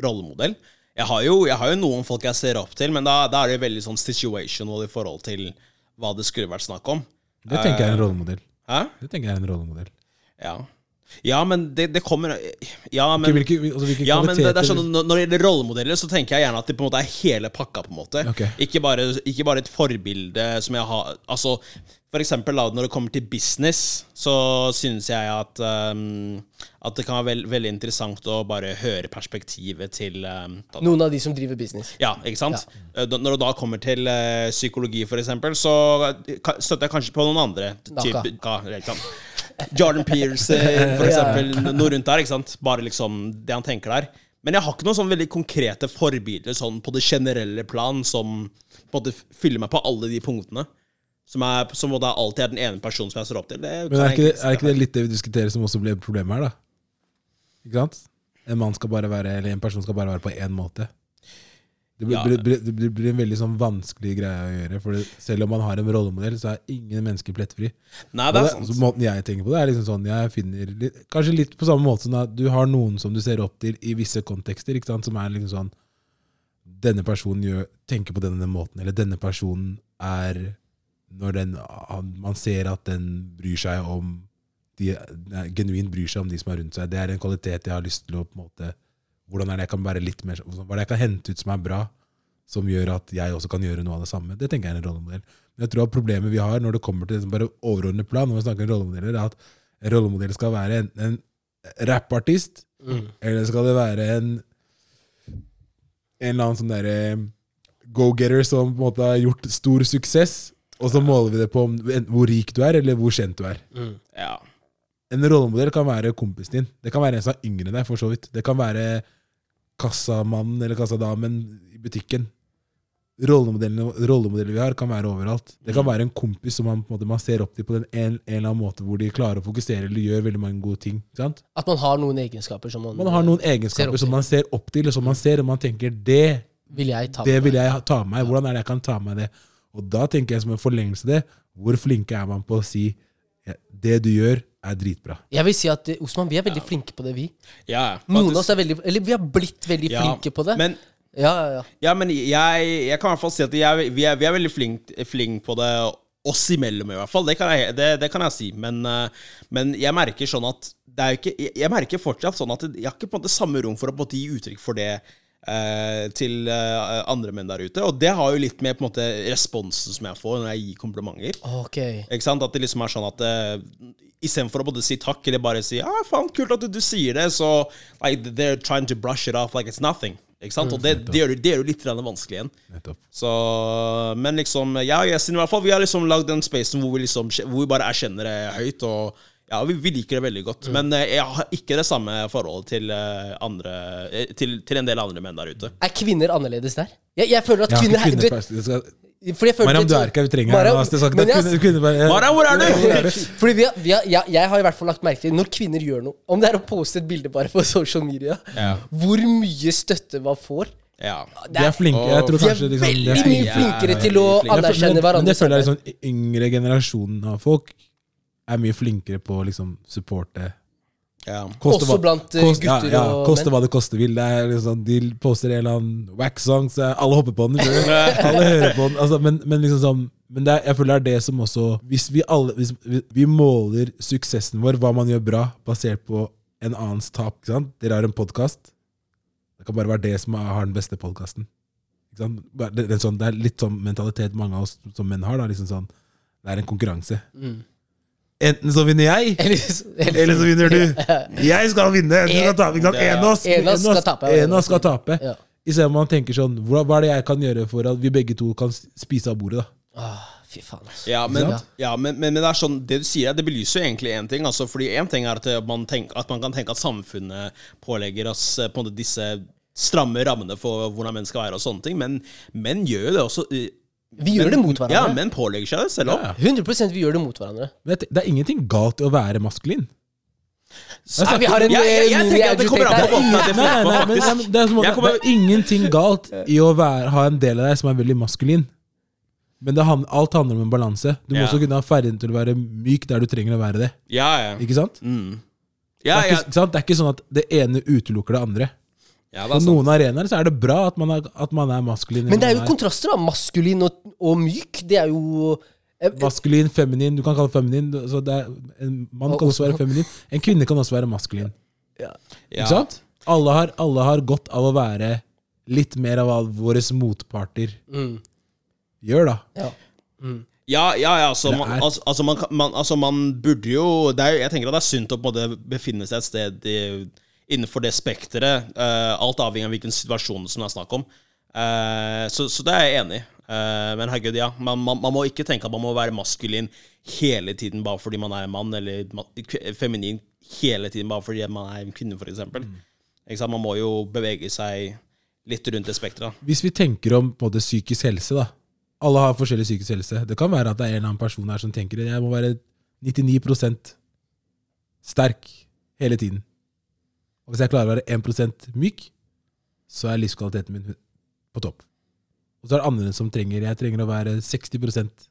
A: rollemodell. Jeg har, jo, jeg har jo noen folk jeg ser opp til, men da, da er det veldig sånn situational i forhold til hva det skulle vært snakk om.
C: Det tenker jeg er en rollemodell.
A: Hæ?
C: Det tenker jeg er en rollemodell.
A: Ja. Ja, men det, det kommer Ja, men
C: Hvilke, altså, hvilke
A: ja, men det, det er sånn, når det gjelder rollemodeller, så tenker jeg gjerne at det på en måte er hele pakka. på en måte
C: okay.
A: ikke, bare, ikke bare et forbilde som jeg har Altså, For eksempel da, når det kommer til business, så synes jeg at um, At det kan være veld, veldig interessant å bare høre perspektivet til um,
B: Noen av de som driver business.
A: ja, ikke sant? Ja. Når det da kommer til uh, psykologi, for eksempel, så støtter jeg kanskje på noen andre. Typ, ka? Jordan Pearce, eh, for eksempel. Noe rundt der. ikke sant? Bare liksom det han tenker der. Men jeg har ikke noen sånn veldig konkrete forbilder sånn på det generelle plan som på en måte fyller meg på alle de punktene. Som, er, som da alltid er den ene personen som jeg står opp til. Det
C: Men er ikke, det, er ikke det litt det vi diskuterer som også blir problemet her, da? Ikke sant? En mann skal bare være, eller en person skal bare være på én måte. Det blir,
A: Ja.
C: blir, det blir, blir en veldig sånn vanskelig greie å gjøre. For selv om man har en rollemodell, så er ingen mennesker plettfri.
A: Nei, det er sant.
C: så måten jeg tenker på det, er liksom sånn Jeg finner litt, Kanskje litt på samme måte som at du har noen som du ser opp til i visse kontekster, ikke sant? som er liksom sånn Denne personen gjør, tenker på denne måten, eller denne personen er Når den, man ser at den bryr seg om de, Genuint bryr seg om de som er rundt seg. Det er en kvalitet jeg har lyst til å på en måte Hvordan er det jeg kan være litt mer Hva er det jeg kan hente ut som er bra, som gjør at jeg også kan gjøre noe av det samme? Det tenker jeg er en rollemodell. Men jeg tror at problemet vi har når det kommer til liksom bare overordnet plan, når vi snakker om rollemodeller, er at en rollemodell skal være enten en rappartist, eller skal det være en en eller annen sånn derre go-getter som på en måte har gjort stor suksess, og så måler vi det på om, hvor rik du er, eller hvor kjent du er.
A: Ja.
C: En rollemodell kan være kompisen din. Det kan være en som er yngre enn deg, for så vidt. Det kan være kassamannen eller kassadamen i butikken. Rollemodellene, rollemodeller vi har, kan være overalt. Det kan være en kompis som man, på en måte, man ser opp til på den en, en eller annen måte, hvor de klarer å fokusere eller gjør veldig mange gode ting. Sant?
B: At man har noen egenskaper som man,
C: Man har noen egenskaper som man ser opp til, og som man ser, og man tenker det,
B: vil jeg ta
C: det vil jeg ta med meg. Hvordan er det jeg kan ta med meg det? Og da tenker jeg som en forlengelse det, hvor flinke er man på å si ja, det du gjør, er dritbra.
B: Jeg vil si at eh, Osman, vi er veldig flinke på det, vi.
A: ja
B: Noen av oss er veldig Eller vi har blitt veldig
A: Ja,
B: flinke på det.
A: Men
B: ja, ja, ja.
A: Ja, men jeg, jeg kan i hvert fall si at jeg, vi, er, vi er veldig flinke flink på det oss imellom, i hvert fall. Det kan jeg, det, det kan jeg si. Men, eh, men jeg merker sånn at det er ikke, jeg, jeg merker fortsatt sånn at jeg har ikke på en måte samme rom for å på en måte gi uttrykk for det til eh, andre menn der ute. Og det har jo litt med på en måte responsen som jeg får når jeg gir komplimenter.
B: Ok.
A: Ikke sant? At det liksom er sånn at uh, Istedenfor å både si takk eller bare si ah, faen, kult at du, du sier det, så like, they're trying to brush it off like it's nothing. Ikke sant? Og det, det, gjør, det gjør jo litt vanskelig igjen. Så, men liksom Ja, jeg synes i hvert fall vi har liksom lagd den spacen hvor vi liksom Hvor vi bare erkjenner det høyt. Og ja, vi, vi liker det veldig godt. Men eh, jeg har ikke det samme forholdet til eh, andre eh, til, til en del andre menn der ute.
B: Er kvinner annerledes der? Jeg, jeg føler at
C: Jeg kvinner,
B: kvinner,
C: er,
B: du vet,
C: skal,
B: Fordi jeg
C: Mariam, du er ikke her, vi trenger.
B: Mariam,
C: her. Det
B: men jeg-
C: kvinner- kvinner
A: Mariam, hvor er du?
C: Er?
B: Fordi vi har, vi har, jeg, jeg har i hvert fall lagt merke til Når kvinner gjør noe, om det er å poste et bilde bare på social media,
A: Ja.
B: hvor mye støtte man får.
A: Ja.
C: De er flinke. Jeg tror
B: er
C: kanskje liksom, de
B: veldig
C: er
B: mye
C: flinke.
B: flinkere til å anerkjenne
C: hverandre. Men det føler jeg liksom yngre generasjonen av folk er mye flinkere på å liksom supporte
A: ja.
C: Koste
B: Også
C: hva-
B: blant, koste,
C: kost-
B: gutter
C: ja, ja,
B: og
C: Koste
B: menn.
C: hva det koste vil. Det er liksom, de poster en eller annen wax-song, så alle hopper på den. alle hører på den. Altså, men, men liksom sånn men det er, jeg føler det er det som også Hvis vi alle hvis vi, måler suksessen vår, hva man gjør bra, basert på en annens tap ikke sant? Dere har en podkast. Det kan bare være det som er- har den beste podkasten. Det, det, sånn, det er litt sånn mentalitet mange av oss som menn har. Da, liksom sånn, det er en konkurranse.
B: Mm.
C: Enten så vinner jeg,
B: Eller, eller,
C: eller så vinner du. Jeg skal vinne! Du skal tape. ikke sant? En av oss-
B: En av oss skal tape.
C: en av oss skal tape.
B: Ja.
C: Istedenfor man tenker sånn hva, er det jeg kan gjøre for at vi begge to kan spise av bordet? da?
B: Åh, fy faen, altså.
A: Ja, men, ja men, men, men det er sånn Det du sier, det belyser jo egentlig én ting. Altså, fordi én ting er at man, tenk, at man kan tenke at samfunnet pålegger oss eh, på en måte disse stramme rammene for hvordan menn skal være, og sånne ting, men menn gjør jo det også.
B: Vi gjør det mot hverandre.
A: Ja,
B: men
A: menn pålegger seg det selv òg.
C: Ja.
B: 100% vi gjør det mot hverandre.
C: Men det er ingenting galt i å være maskulin.
B: Nei, vi har en
A: Jeg, jeg, jeg
B: eh,
A: tenker at det kommer an på
B: mini-educate
A: det
C: men,
A: faktisk.
C: det, er det, det er ingenting galt i å være, ha en del av deg som er veldig maskulin. Men det, alt handler om en balanse. Du må
A: Ja.
C: også kunne ha ferdigheten til å være myk der du trenger å være det.
A: Ja, ja.
C: Ikke sant?
A: Mm.
C: Det,
A: Ja,
C: er
A: ja,
C: ikke, ikke sant? det er ikke sånn at det ene utelukker det andre.
A: Ja,
C: På
A: sant.
C: noen arenaer så er det bra at man er, at man er maskulin.
B: Men det er jo kontraster, da. Maskulin og, og myk. Det er jo eh,
C: Maskulin, feminin. Du kan kalle det feminin. Så det er, en mann kan også være feminin. En kvinne kan også være maskulin.
A: Ja.
C: Ikke sant? Alle har, alle har godt av å være litt mer av våre motparter
B: mm,
C: gjør, da.
B: ja. Mm.
A: Ja, ja, ja altså, man, altså, altså, man, man, altså man burde jo det er, Jeg tenker at det er sunt å på en måte befinne seg et sted i, innenfor det spekteret. eh, alt avhengig av hvilken situasjon som det er snakk om. Eh, så, så det er jeg enig i. Eh, men herregud, ja. Man, man, man må ikke tenke at man må være maskulin hele tiden bare fordi man er en mann, eller feminin hele tiden bare fordi man er en kvinne, f.eks. Mm. Man må jo bevege seg litt rundt det spekteret.
C: Hvis vi tenker om både psykisk helse, da. Alle har forskjellig psykisk helse. Det kan være at det er en eller annen person her som tenker jeg må være 99% sterk hele tiden. Og hvis jeg klarer å være 1% myk, så er livskvaliteten min på topp. Og så er det andre som trenger jeg trenger å være 60%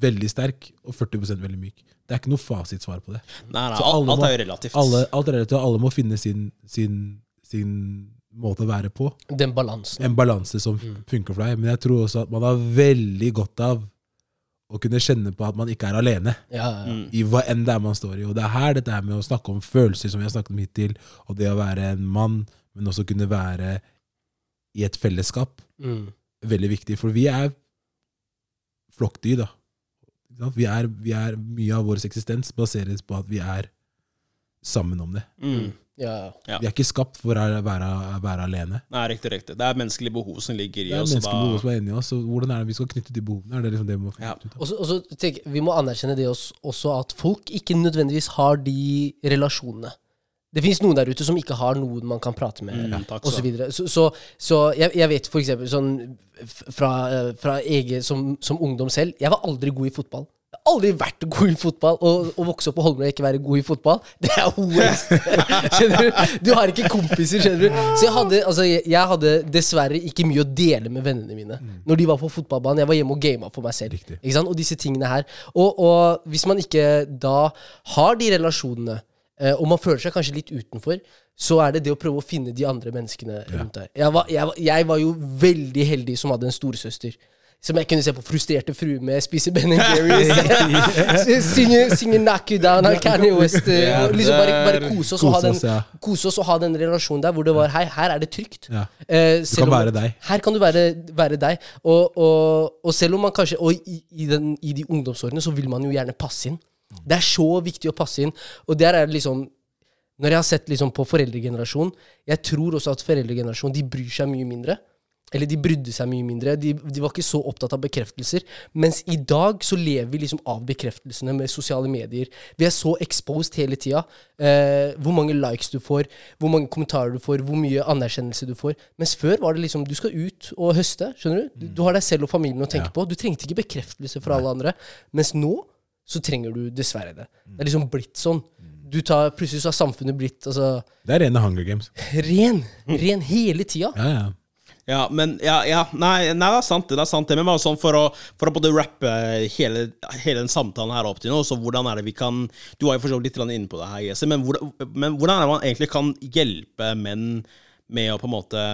C: veldig sterk og 40% veldig myk. Det er ikke noe fasitsvar på det.
A: Nei, nei,
C: Så
A: alt,
C: alle
A: alt
C: må-
A: er jo relativt.
C: Alle, alt er relativt, og alle må finne sin, sin, sin måte å være på.
B: Den balansen.
C: en balanse som
B: Mm.
C: funker for deg. Men jeg tror også at man har veldig godt av å kunne kjenne på at man ikke er alene
B: Ja, ja.
C: I hva enn det er man står i. Og det er her dette her med å snakke om følelser, som vi har snakket om hittil, og det å være en mann, men også kunne være i et fellesskap,
B: Mm.
C: veldig viktig. For vi er flokkdyr, da. Vi er, vi er, mye av vår eksistens baseres på at vi er sammen om det.
A: Mm.
B: Ja, ja.
C: Vi er ikke skapt for å være, være alene.
A: Nei, riktig, riktig. Det er menneskelige behov som ligger i oss.
C: Det er menneskelige behov som er inni oss. Hvordan er det vi skal knytte de behovene? Er det liksom det vi må finne
A: Ja.
C: ut av?
B: Og så- og så tenker jeg, Vi må anerkjenne det også, også at folk ikke nødvendigvis har de relasjonene. Det finnes noen der ute som ikke har noen man kan prate med,
A: Mm, takk
B: og så videre. Så, så, så jeg, jeg vet for eksempel sånn fra, eh, fra egen som, som ungdom selv Jeg var aldri god i fotball. Aldri vært god i fotball. Å vokse opp på Holmlia og ikke være god i fotball, det er worst. skjønner du? Du har ikke kompiser, skjønner du. Så jeg hadde, altså, jeg, jeg hadde dessverre ikke mye å dele med vennene mine når de var på fotballbanen. Jeg var hjemme og gama for meg selv.
C: Riktig.
B: Ikke sant? Og disse tingene her. Og, og hvis man ikke da har de relasjonene, eh, og man føler seg kanskje litt utenfor, så er det det å prøve å finne de andre menneskene rundt deg. Jeg var, jeg, jeg var jo veldig heldig som hadde en storesøster. Som jeg kunne se på frustrerte fruer med, spise Ben Jerry's, synge, synge Knock You Down av Kanye West. eh,
A: Ja,
B: og liksom bare, bare kose oss
C: Kose oss,
B: den,
C: ja.
B: kose oss og ha den relasjonen der hvor det var Hei, her er det trygt.
C: Ja.
B: Eh,
C: Du kan
B: om-
C: være deg.
B: Her kan du være, være deg. Og, og, og selv om man kanskje Og i, i, den, i de ungdomsårene så vil man jo gjerne passe inn. Det er så viktig å passe inn. Og der er det liksom Når jeg har sett liksom på foreldregenerasjonen Jeg tror også at foreldregenerasjonen De bryr seg mye mindre. Eller de brydde seg mye mindre. De, de var ikke så opptatt av bekreftelser. Mens i dag så lever vi liksom av bekreftelsene med sosiale medier. Vi er så exposed hele tida. Eh, hvor mange likes du får, hvor mange kommentarer du får, hvor mye anerkjennelse du får. Mens før var det liksom du skal ut og høste. skjønner Du Du, du har deg selv og familien å tenke
C: Ja.
B: på. Du trengte ikke bekreftelse fra alle andre. Mens nå så trenger du dessverre det. Det er liksom blitt sånn. Du tar, plutselig så har samfunnet blitt altså,
C: Det er rene Hunger Games.
B: ren. Ren hele tida.
C: Ja, ja.
A: Ja, men ja, ja nei, nei, det er sant, det. det er sant det, Men bare sånn for å, for å både rappe hele, hele den samtalen her opp til nå, så hvordan er det vi kan Du var jo for så vidt litt inne på det her, Jesse, men, hvordan- men hvordan er det man egentlig kan hjelpe menn med å på en måte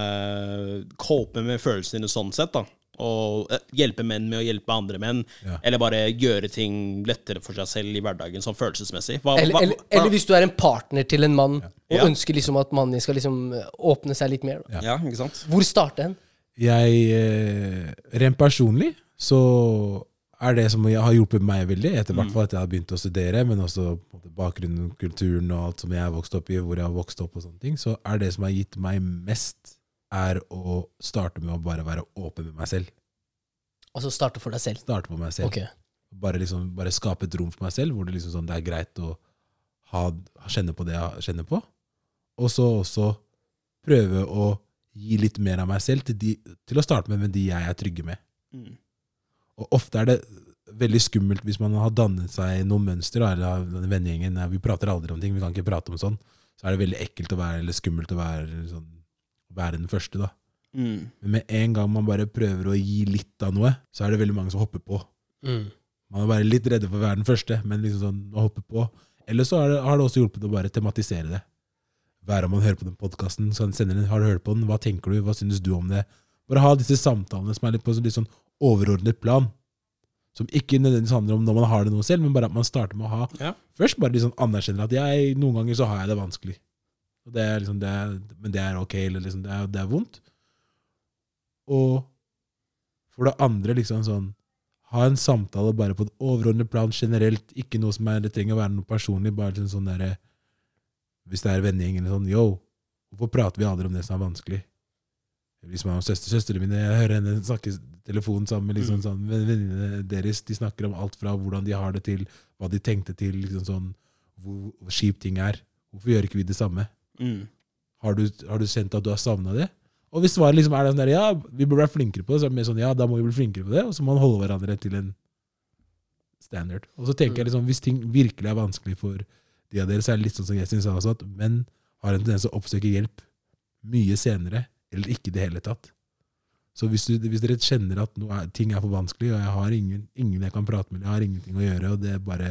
A: cope med følelsene sånn sett, da? Og eh, hjelpe menn med å hjelpe andre menn,
C: Ja.
A: eller bare gjøre ting lettere for seg selv i hverdagen, sånn følelsesmessig. Hva,
B: Eller,
A: hva-
B: eller,
A: hva-
B: eller hvis du er en partner til en mann og
A: Ja.
B: ønsker liksom at mannen din skal liksom eh, åpne seg litt mer. Da.
A: Ja, ikke sant?
B: Hvor starter den?
C: Jeg eh, Rent personlig så er det som har hjulpet meg veldig, etter hvert fall at jeg har begynt å studere, men også bakgrunnen, kulturen og alt som jeg har vokst opp i, hvor jeg har vokst opp og sånne ting, så er det som har gitt meg mest, er å starte med å bare være åpen med meg selv.
B: Altså starte for deg selv.
C: Starte med meg selv.
B: Okay.
C: Bare, liksom, bare skape et rom for meg selv, hvor det, liksom sånn, det er greit å ha, kjenne på det jeg kjenner på. Og så også prøve å gi litt mer av meg selv til, de, til å starte med, med de jeg er trygge med.
A: Mm.
C: Og ofte er det veldig skummelt hvis man har dannet seg noen mønster, eller denne vennegjengen. Vi prater aldri om ting, vi kan ikke prate om sånn. Så er det veldig ekkelt å være, eller skummelt å være, sånn, være den første, da.
A: Mm.
C: Men med en gang man bare prøver å gi litt av noe, så er det veldig mange som hopper på.
B: Mm.
C: Man er bare litt redde for å være den første, men liksom sånn, å hoppe på. Eller så har det, har det også hjulpet å bare tematisere det. Hver om man hører på den podkasten, så sender den, har du hørt på den, hva tenker du, hva synes du om det? Bare ha disse samtalene som er litt på sånn- litt sånn overordnet plan. Som ikke nødvendigvis handler om når man har det noe selv, men bare at man starter med å ha
A: Ja.
C: Først bare liksom anerkjenner at jeg, noen ganger så har jeg det vanskelig. Og det er liksom, det er, men det er ok, eller liksom, det er, det er vondt. Og for det andre liksom sånn Ha en samtale bare på et overordnet plan generelt, ikke noe som er, det trenger å være noe personlig. bare liksom sånn der, Hvis det er vennegjeng eller sånn Yo, hvorfor prater vi aldri om det som er vanskelig? Hvis man har søster, søstrene mine, jeg hører henne snakke telefonen sammen med liksom sånn, venninnene deres. De snakker om alt fra hvordan de har det, til hva de tenkte til liksom sånn, hvor, hvor kjipt ting er. Hvorfor gjør ikke vi det samme?
A: Mm.
C: Har du, har du kjent at du har savna det? Og hvis svaret liksom er sånn der, ja, vi burde være flinkere på det, så er det mer sånn, ja, da må vi bli flinkere på det, og så må man holde hverandre til en standard. Og så tenker jeg liksom, hvis ting virkelig er vanskelig for de av dere, så er det litt sånn som Jessin sa også, at menn har en tendens til å oppsøke hjelp mye senere, eller ikke i det hele tatt. Så hvis, du, hvis dere kjenner at er, ting er for vanskelig, og jeg har ingen, ingen jeg kan prate med, jeg har ingenting å gjøre, og det bare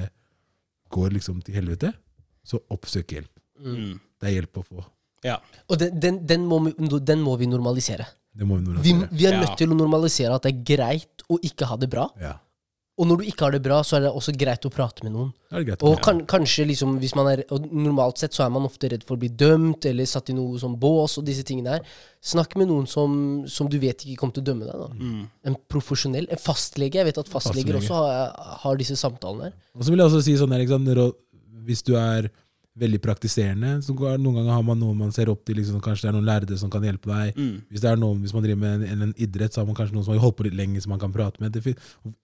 C: går liksom til helvete, så oppsøk hjelp.
A: Mm.
C: Det er hjelp å få.
A: Ja.
B: Og den, den, den, må, vi- den må vi normalisere.
C: Det må vi
B: Vi,
C: normalisere.
B: vi er
A: Ja.
B: nødt til å normalisere at det er greit å ikke ha det bra.
C: Ja.
B: Og når du ikke har det bra, så er det også greit å prate med noen.
C: Er greit.
B: Og kan, ja. kanskje liksom hvis man er og Normalt sett så er man ofte redd for å bli dømt eller satt i noe sånn bås og disse tingene her. Snakk med noen som, som du vet ikke kommer til å dømme deg. da
A: Mm.
B: En profesjonell. En fastlege. Jeg vet at fastleger
C: Fastlege.
B: også har, har disse samtalene her.
C: Og så vil jeg også si sånn her, hvis du er veldig praktiserende, så noen ganger har man noen man ser opp til, liksom, kanskje det er noen lærde som kan hjelpe deg.
A: Mm.
C: Hvis det er noen, hvis man driver med en, en idrett, så har man kanskje noen som har holdt på litt lenger, som man kan prate med. Det,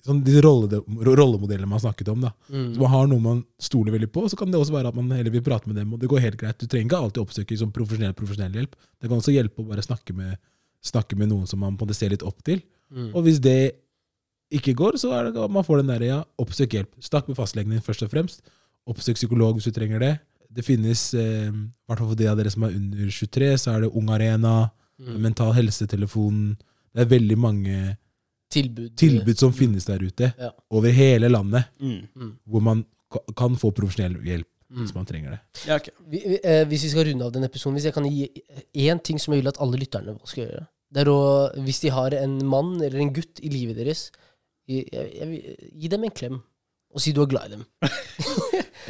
C: sånn, disse rolle, rollemodellene man har snakket om. da.
B: Mm.
C: Så man har noen man stoler veldig på, så kan det også være at man heller vil prate med dem. og det går helt greit. Du trenger ikke alltid oppsøke liksom, profesjonell, profesjonell hjelp. Det kan også hjelpe å bare snakke med, snakke med noen som man på en måte ser litt opp til.
B: Mm.
C: Og hvis det ikke går, så er det man får den der, ja, oppsøk hjelp. Snakk med fastlegen din først og fremst. Oppsøk psykolog hvis du trenger det. Det finnes, eh, hvert fall for de av dere som er under 23, så er det Ung Arena,
B: Mm.
C: Mental Helse-telefonen. Det er veldig mange
B: Tilbud.
C: tilbud som finnes der ute,
B: Ja.
C: over hele landet,
A: Mm.
C: hvor man kan få profesjonell hjelp
B: Mm.
C: hvis man trenger det.
A: Ja, okay.
B: Vi, vi, eh, hvis vi skal runde av den episoden, hvis jeg kan gi én ting som jeg vil at alle lytterne skal gjøre Det er å, Hvis de har en mann eller en gutt i livet deres, gi, jeg, jeg, gi dem en klem. Og si du er glad i dem.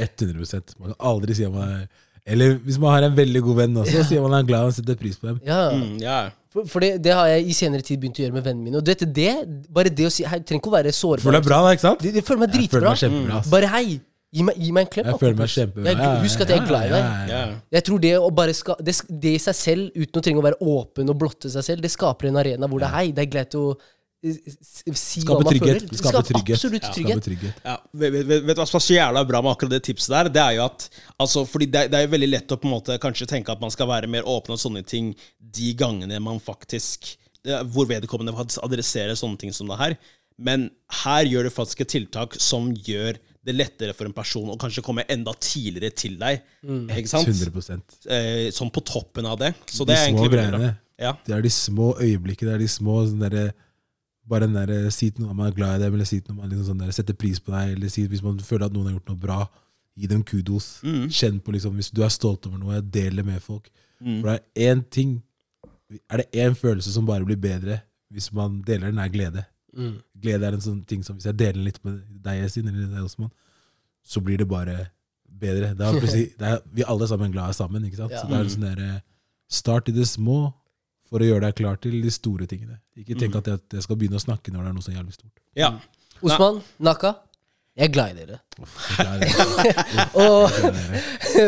C: 100 Man kan aldri si at man er Eller hvis man har en veldig god venn også, sier man er glad og setter pris på dem.
B: Ja,
A: Mm, yeah.
B: For, for det, det har jeg i senere tid begynt å gjøre med vennene mine. Og du vet det, bare det å si Hei, trenger ikke å være sårbar.
C: Føler deg bra, da, ikke sant?
B: Jeg, det føler meg
C: dritbra. føler meg kjempebra.
B: Bare hei, gi meg, gi meg en klem.
C: Jeg føler meg kjempebra.
B: Jeg, er- husk at jeg er glad i deg.
C: Ja, ja, ja.
A: ja.
B: Jeg tror det å bare ska, det, det i seg selv, uten å trenge å være åpen og blotte seg selv, det skaper en arena hvor det er hei, det er greit å si hva
C: Skape
B: man
C: trygghet.
B: føler.
C: Skape
B: skaper
C: trygghet.
B: absolutt
C: Skape
B: trygghet.
C: trygghet.
A: Ja, vet, vet, vet du hva som er så jævla bra med akkurat det tipset der? Det er jo at altså, fordi det, det er jo veldig lett å på en måte kanskje tenke at man skal være mer åpen og sånne ting de gangene man faktisk eh, Hvor vedkommende adresserer sånne ting som det her. Men her gjør det faktisk et tiltak som gjør det lettere for en person å kanskje komme enda tidligere til deg. Ikke sant?
C: 100%
A: Eh, sånn på toppen av det. Så
C: De
A: det er
C: små
A: egentlig bra.
C: greiene.
A: Ja.
C: Det er de små øyeblikkene, det er de små sånn derre Bare den der, si til noen man er glad i dem, eller si til noen man liksom sånn der, setter pris på deg, eller si hvis man føler at noen har gjort noe bra, gi dem kudos.
A: Mm.
C: Kjenn på liksom, Hvis du er stolt over noe, del det med folk.
A: Mm.
C: For det er én ting Er det én følelse som bare blir bedre hvis man deler den, er glede.
B: Mm.
C: Glede er en sånn ting som hvis jeg deler den litt med deg, Yasin, eller deg, Osman, så blir det bare bedre. Det er, det er, vi alle sammen glad sammen, ikke sant?
B: Ja.
C: Så det er en sånn der, Start i det små for å gjøre deg klar til de store tingene. Ikke tenk
A: Mm.
C: at jeg, at jeg skal begynne å snakke når det er noe så jævlig stort.
A: Ja.
B: Osman, Naka, jeg er glad i dere. Og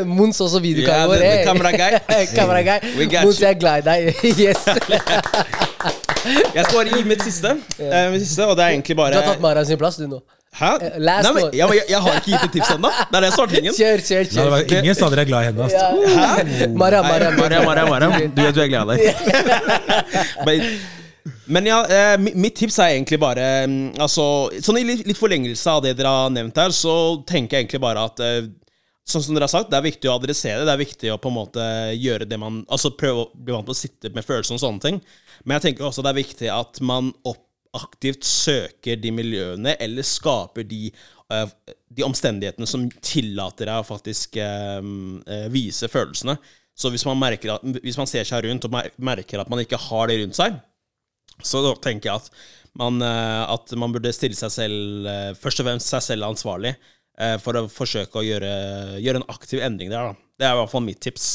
B: Mons også videokameraet vår.
A: Yeah, the
B: Hey.
A: camera guy.
B: kamera guy.
A: We got
B: Mons,
A: you.
B: jeg er glad i deg. Yes.
A: Jeg skal bare gi mitt siste, uh, mitt siste og det er egentlig bare
B: Du har tatt Mara sin plass, du nå.
A: Hæ?
B: Eh, last
A: Nei, men, men jeg, jeg har ikke gitt et tips ennå. Det er det som er tingen.
B: Kjør, kjør,
C: Nei, det
B: kjør.
C: ingen sa dere er glad i henne. Altså.
B: Ja. Mara,
A: Nei,
B: Mara,
A: Maria, Maria, Maria. Du vet du er glad i deg. Men, ja, eh, mitt tips er egentlig bare mm, Altså, sånn i litt, litt forlengelse av det dere har nevnt her, så tenker jeg egentlig bare at eh, Sånn som dere har sagt, Det er viktig å adressere det. Det er viktig å på en måte gjøre det man Altså prøve å bli vant til å sitte med følelser og sånne ting. Men jeg tenker også det er viktig at man opp, aktivt søker de miljøene, eller skaper de, eh, de omstendighetene som tillater deg å faktisk eh, eh, vise følelsene. Så hvis man, at, hvis man ser seg rundt og merker at man ikke har det rundt seg, så tenker jeg at man, at man burde stille seg selv Først og fremst seg selv ansvarlig for å forsøke å gjøre, gjøre en aktiv endring der. Da. Det er i hvert fall mitt tips.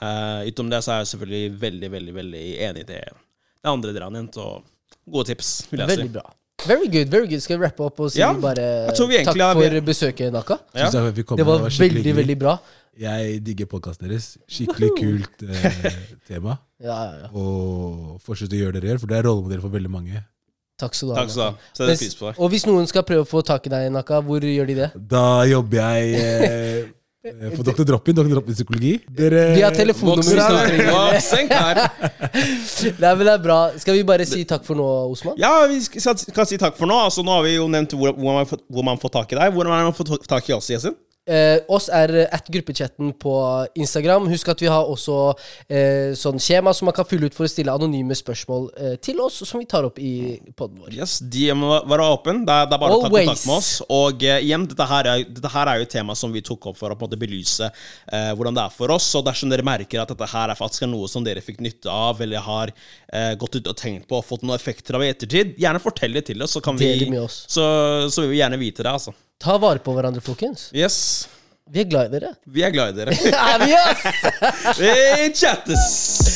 A: Eh, utom det så er jeg selvfølgelig veldig, veldig veldig enig i det, det andre dere har nevnt. Og gode tips, vil jeg
B: Veldig
A: si.
B: bra. Very good. very good Skal vi rappe opp og si
A: Ja,
B: bare
A: vi
B: takk
A: har-
B: for besøket, Naka?
A: Ja.
B: Det var
C: skikkelig
B: veldig, veldig bra.
C: Jeg digger podkasten deres. Skikkelig kult eh, tema.
B: Ja, ja, ja.
C: Og fortsett å gjøre det dere gjør, for det er rollemodell for veldig mange.
B: Takk skal du ha.
A: Takk skal du ha.
B: Så
A: det
B: Mens-
A: pris på det.
B: Og hvis noen skal prøve å få tak i deg, Naka, hvor gjør de det?
C: Da jobber jeg eh, eh, for Dr. Drop-in, Dr. Drop-in psykologi. Dere,
B: Vi har telefonnummer.
A: Voksen
B: hvis noen
A: kar.
B: trenger det.
A: Voksen kar.
B: Nei, men det er bra. Skal vi bare si takk for nå, Osman?
A: Ja, vi skal, skal si takk for nå. Altså, nå har vi jo nevnt hvor, hvor, man, får- hvor man får tak i deg. Hvordan man får tak i oss, Yasin?
B: Eh, oss er eh, at gruppechatten på Instagram. Husk at vi har også eh, sånn skjema som man kan fylle ut for å stille anonyme spørsmål eh, til oss, som vi tar opp i poden vår.
A: Yes, De må være åpen. Det det er bare å ta kontakt med oss. Og eh, igjen, dette her, er, dette her er jo et tema som vi tok opp for å på en måte belyse eh, hvordan det er for oss. Og dersom dere merker at dette her er faktisk noe som dere fikk nytte av, eller har eh, gått ut og tenkt på og fått noen effekter av i ettertid, gjerne fortell det til oss, så kan vi så, så vil vi gjerne vite det, altså.
B: Ta vare på hverandre, folkens.
A: Yes.
B: Vi er glad i dere.
A: Vi er glad i dere.
B: Er?
A: Vi chattes!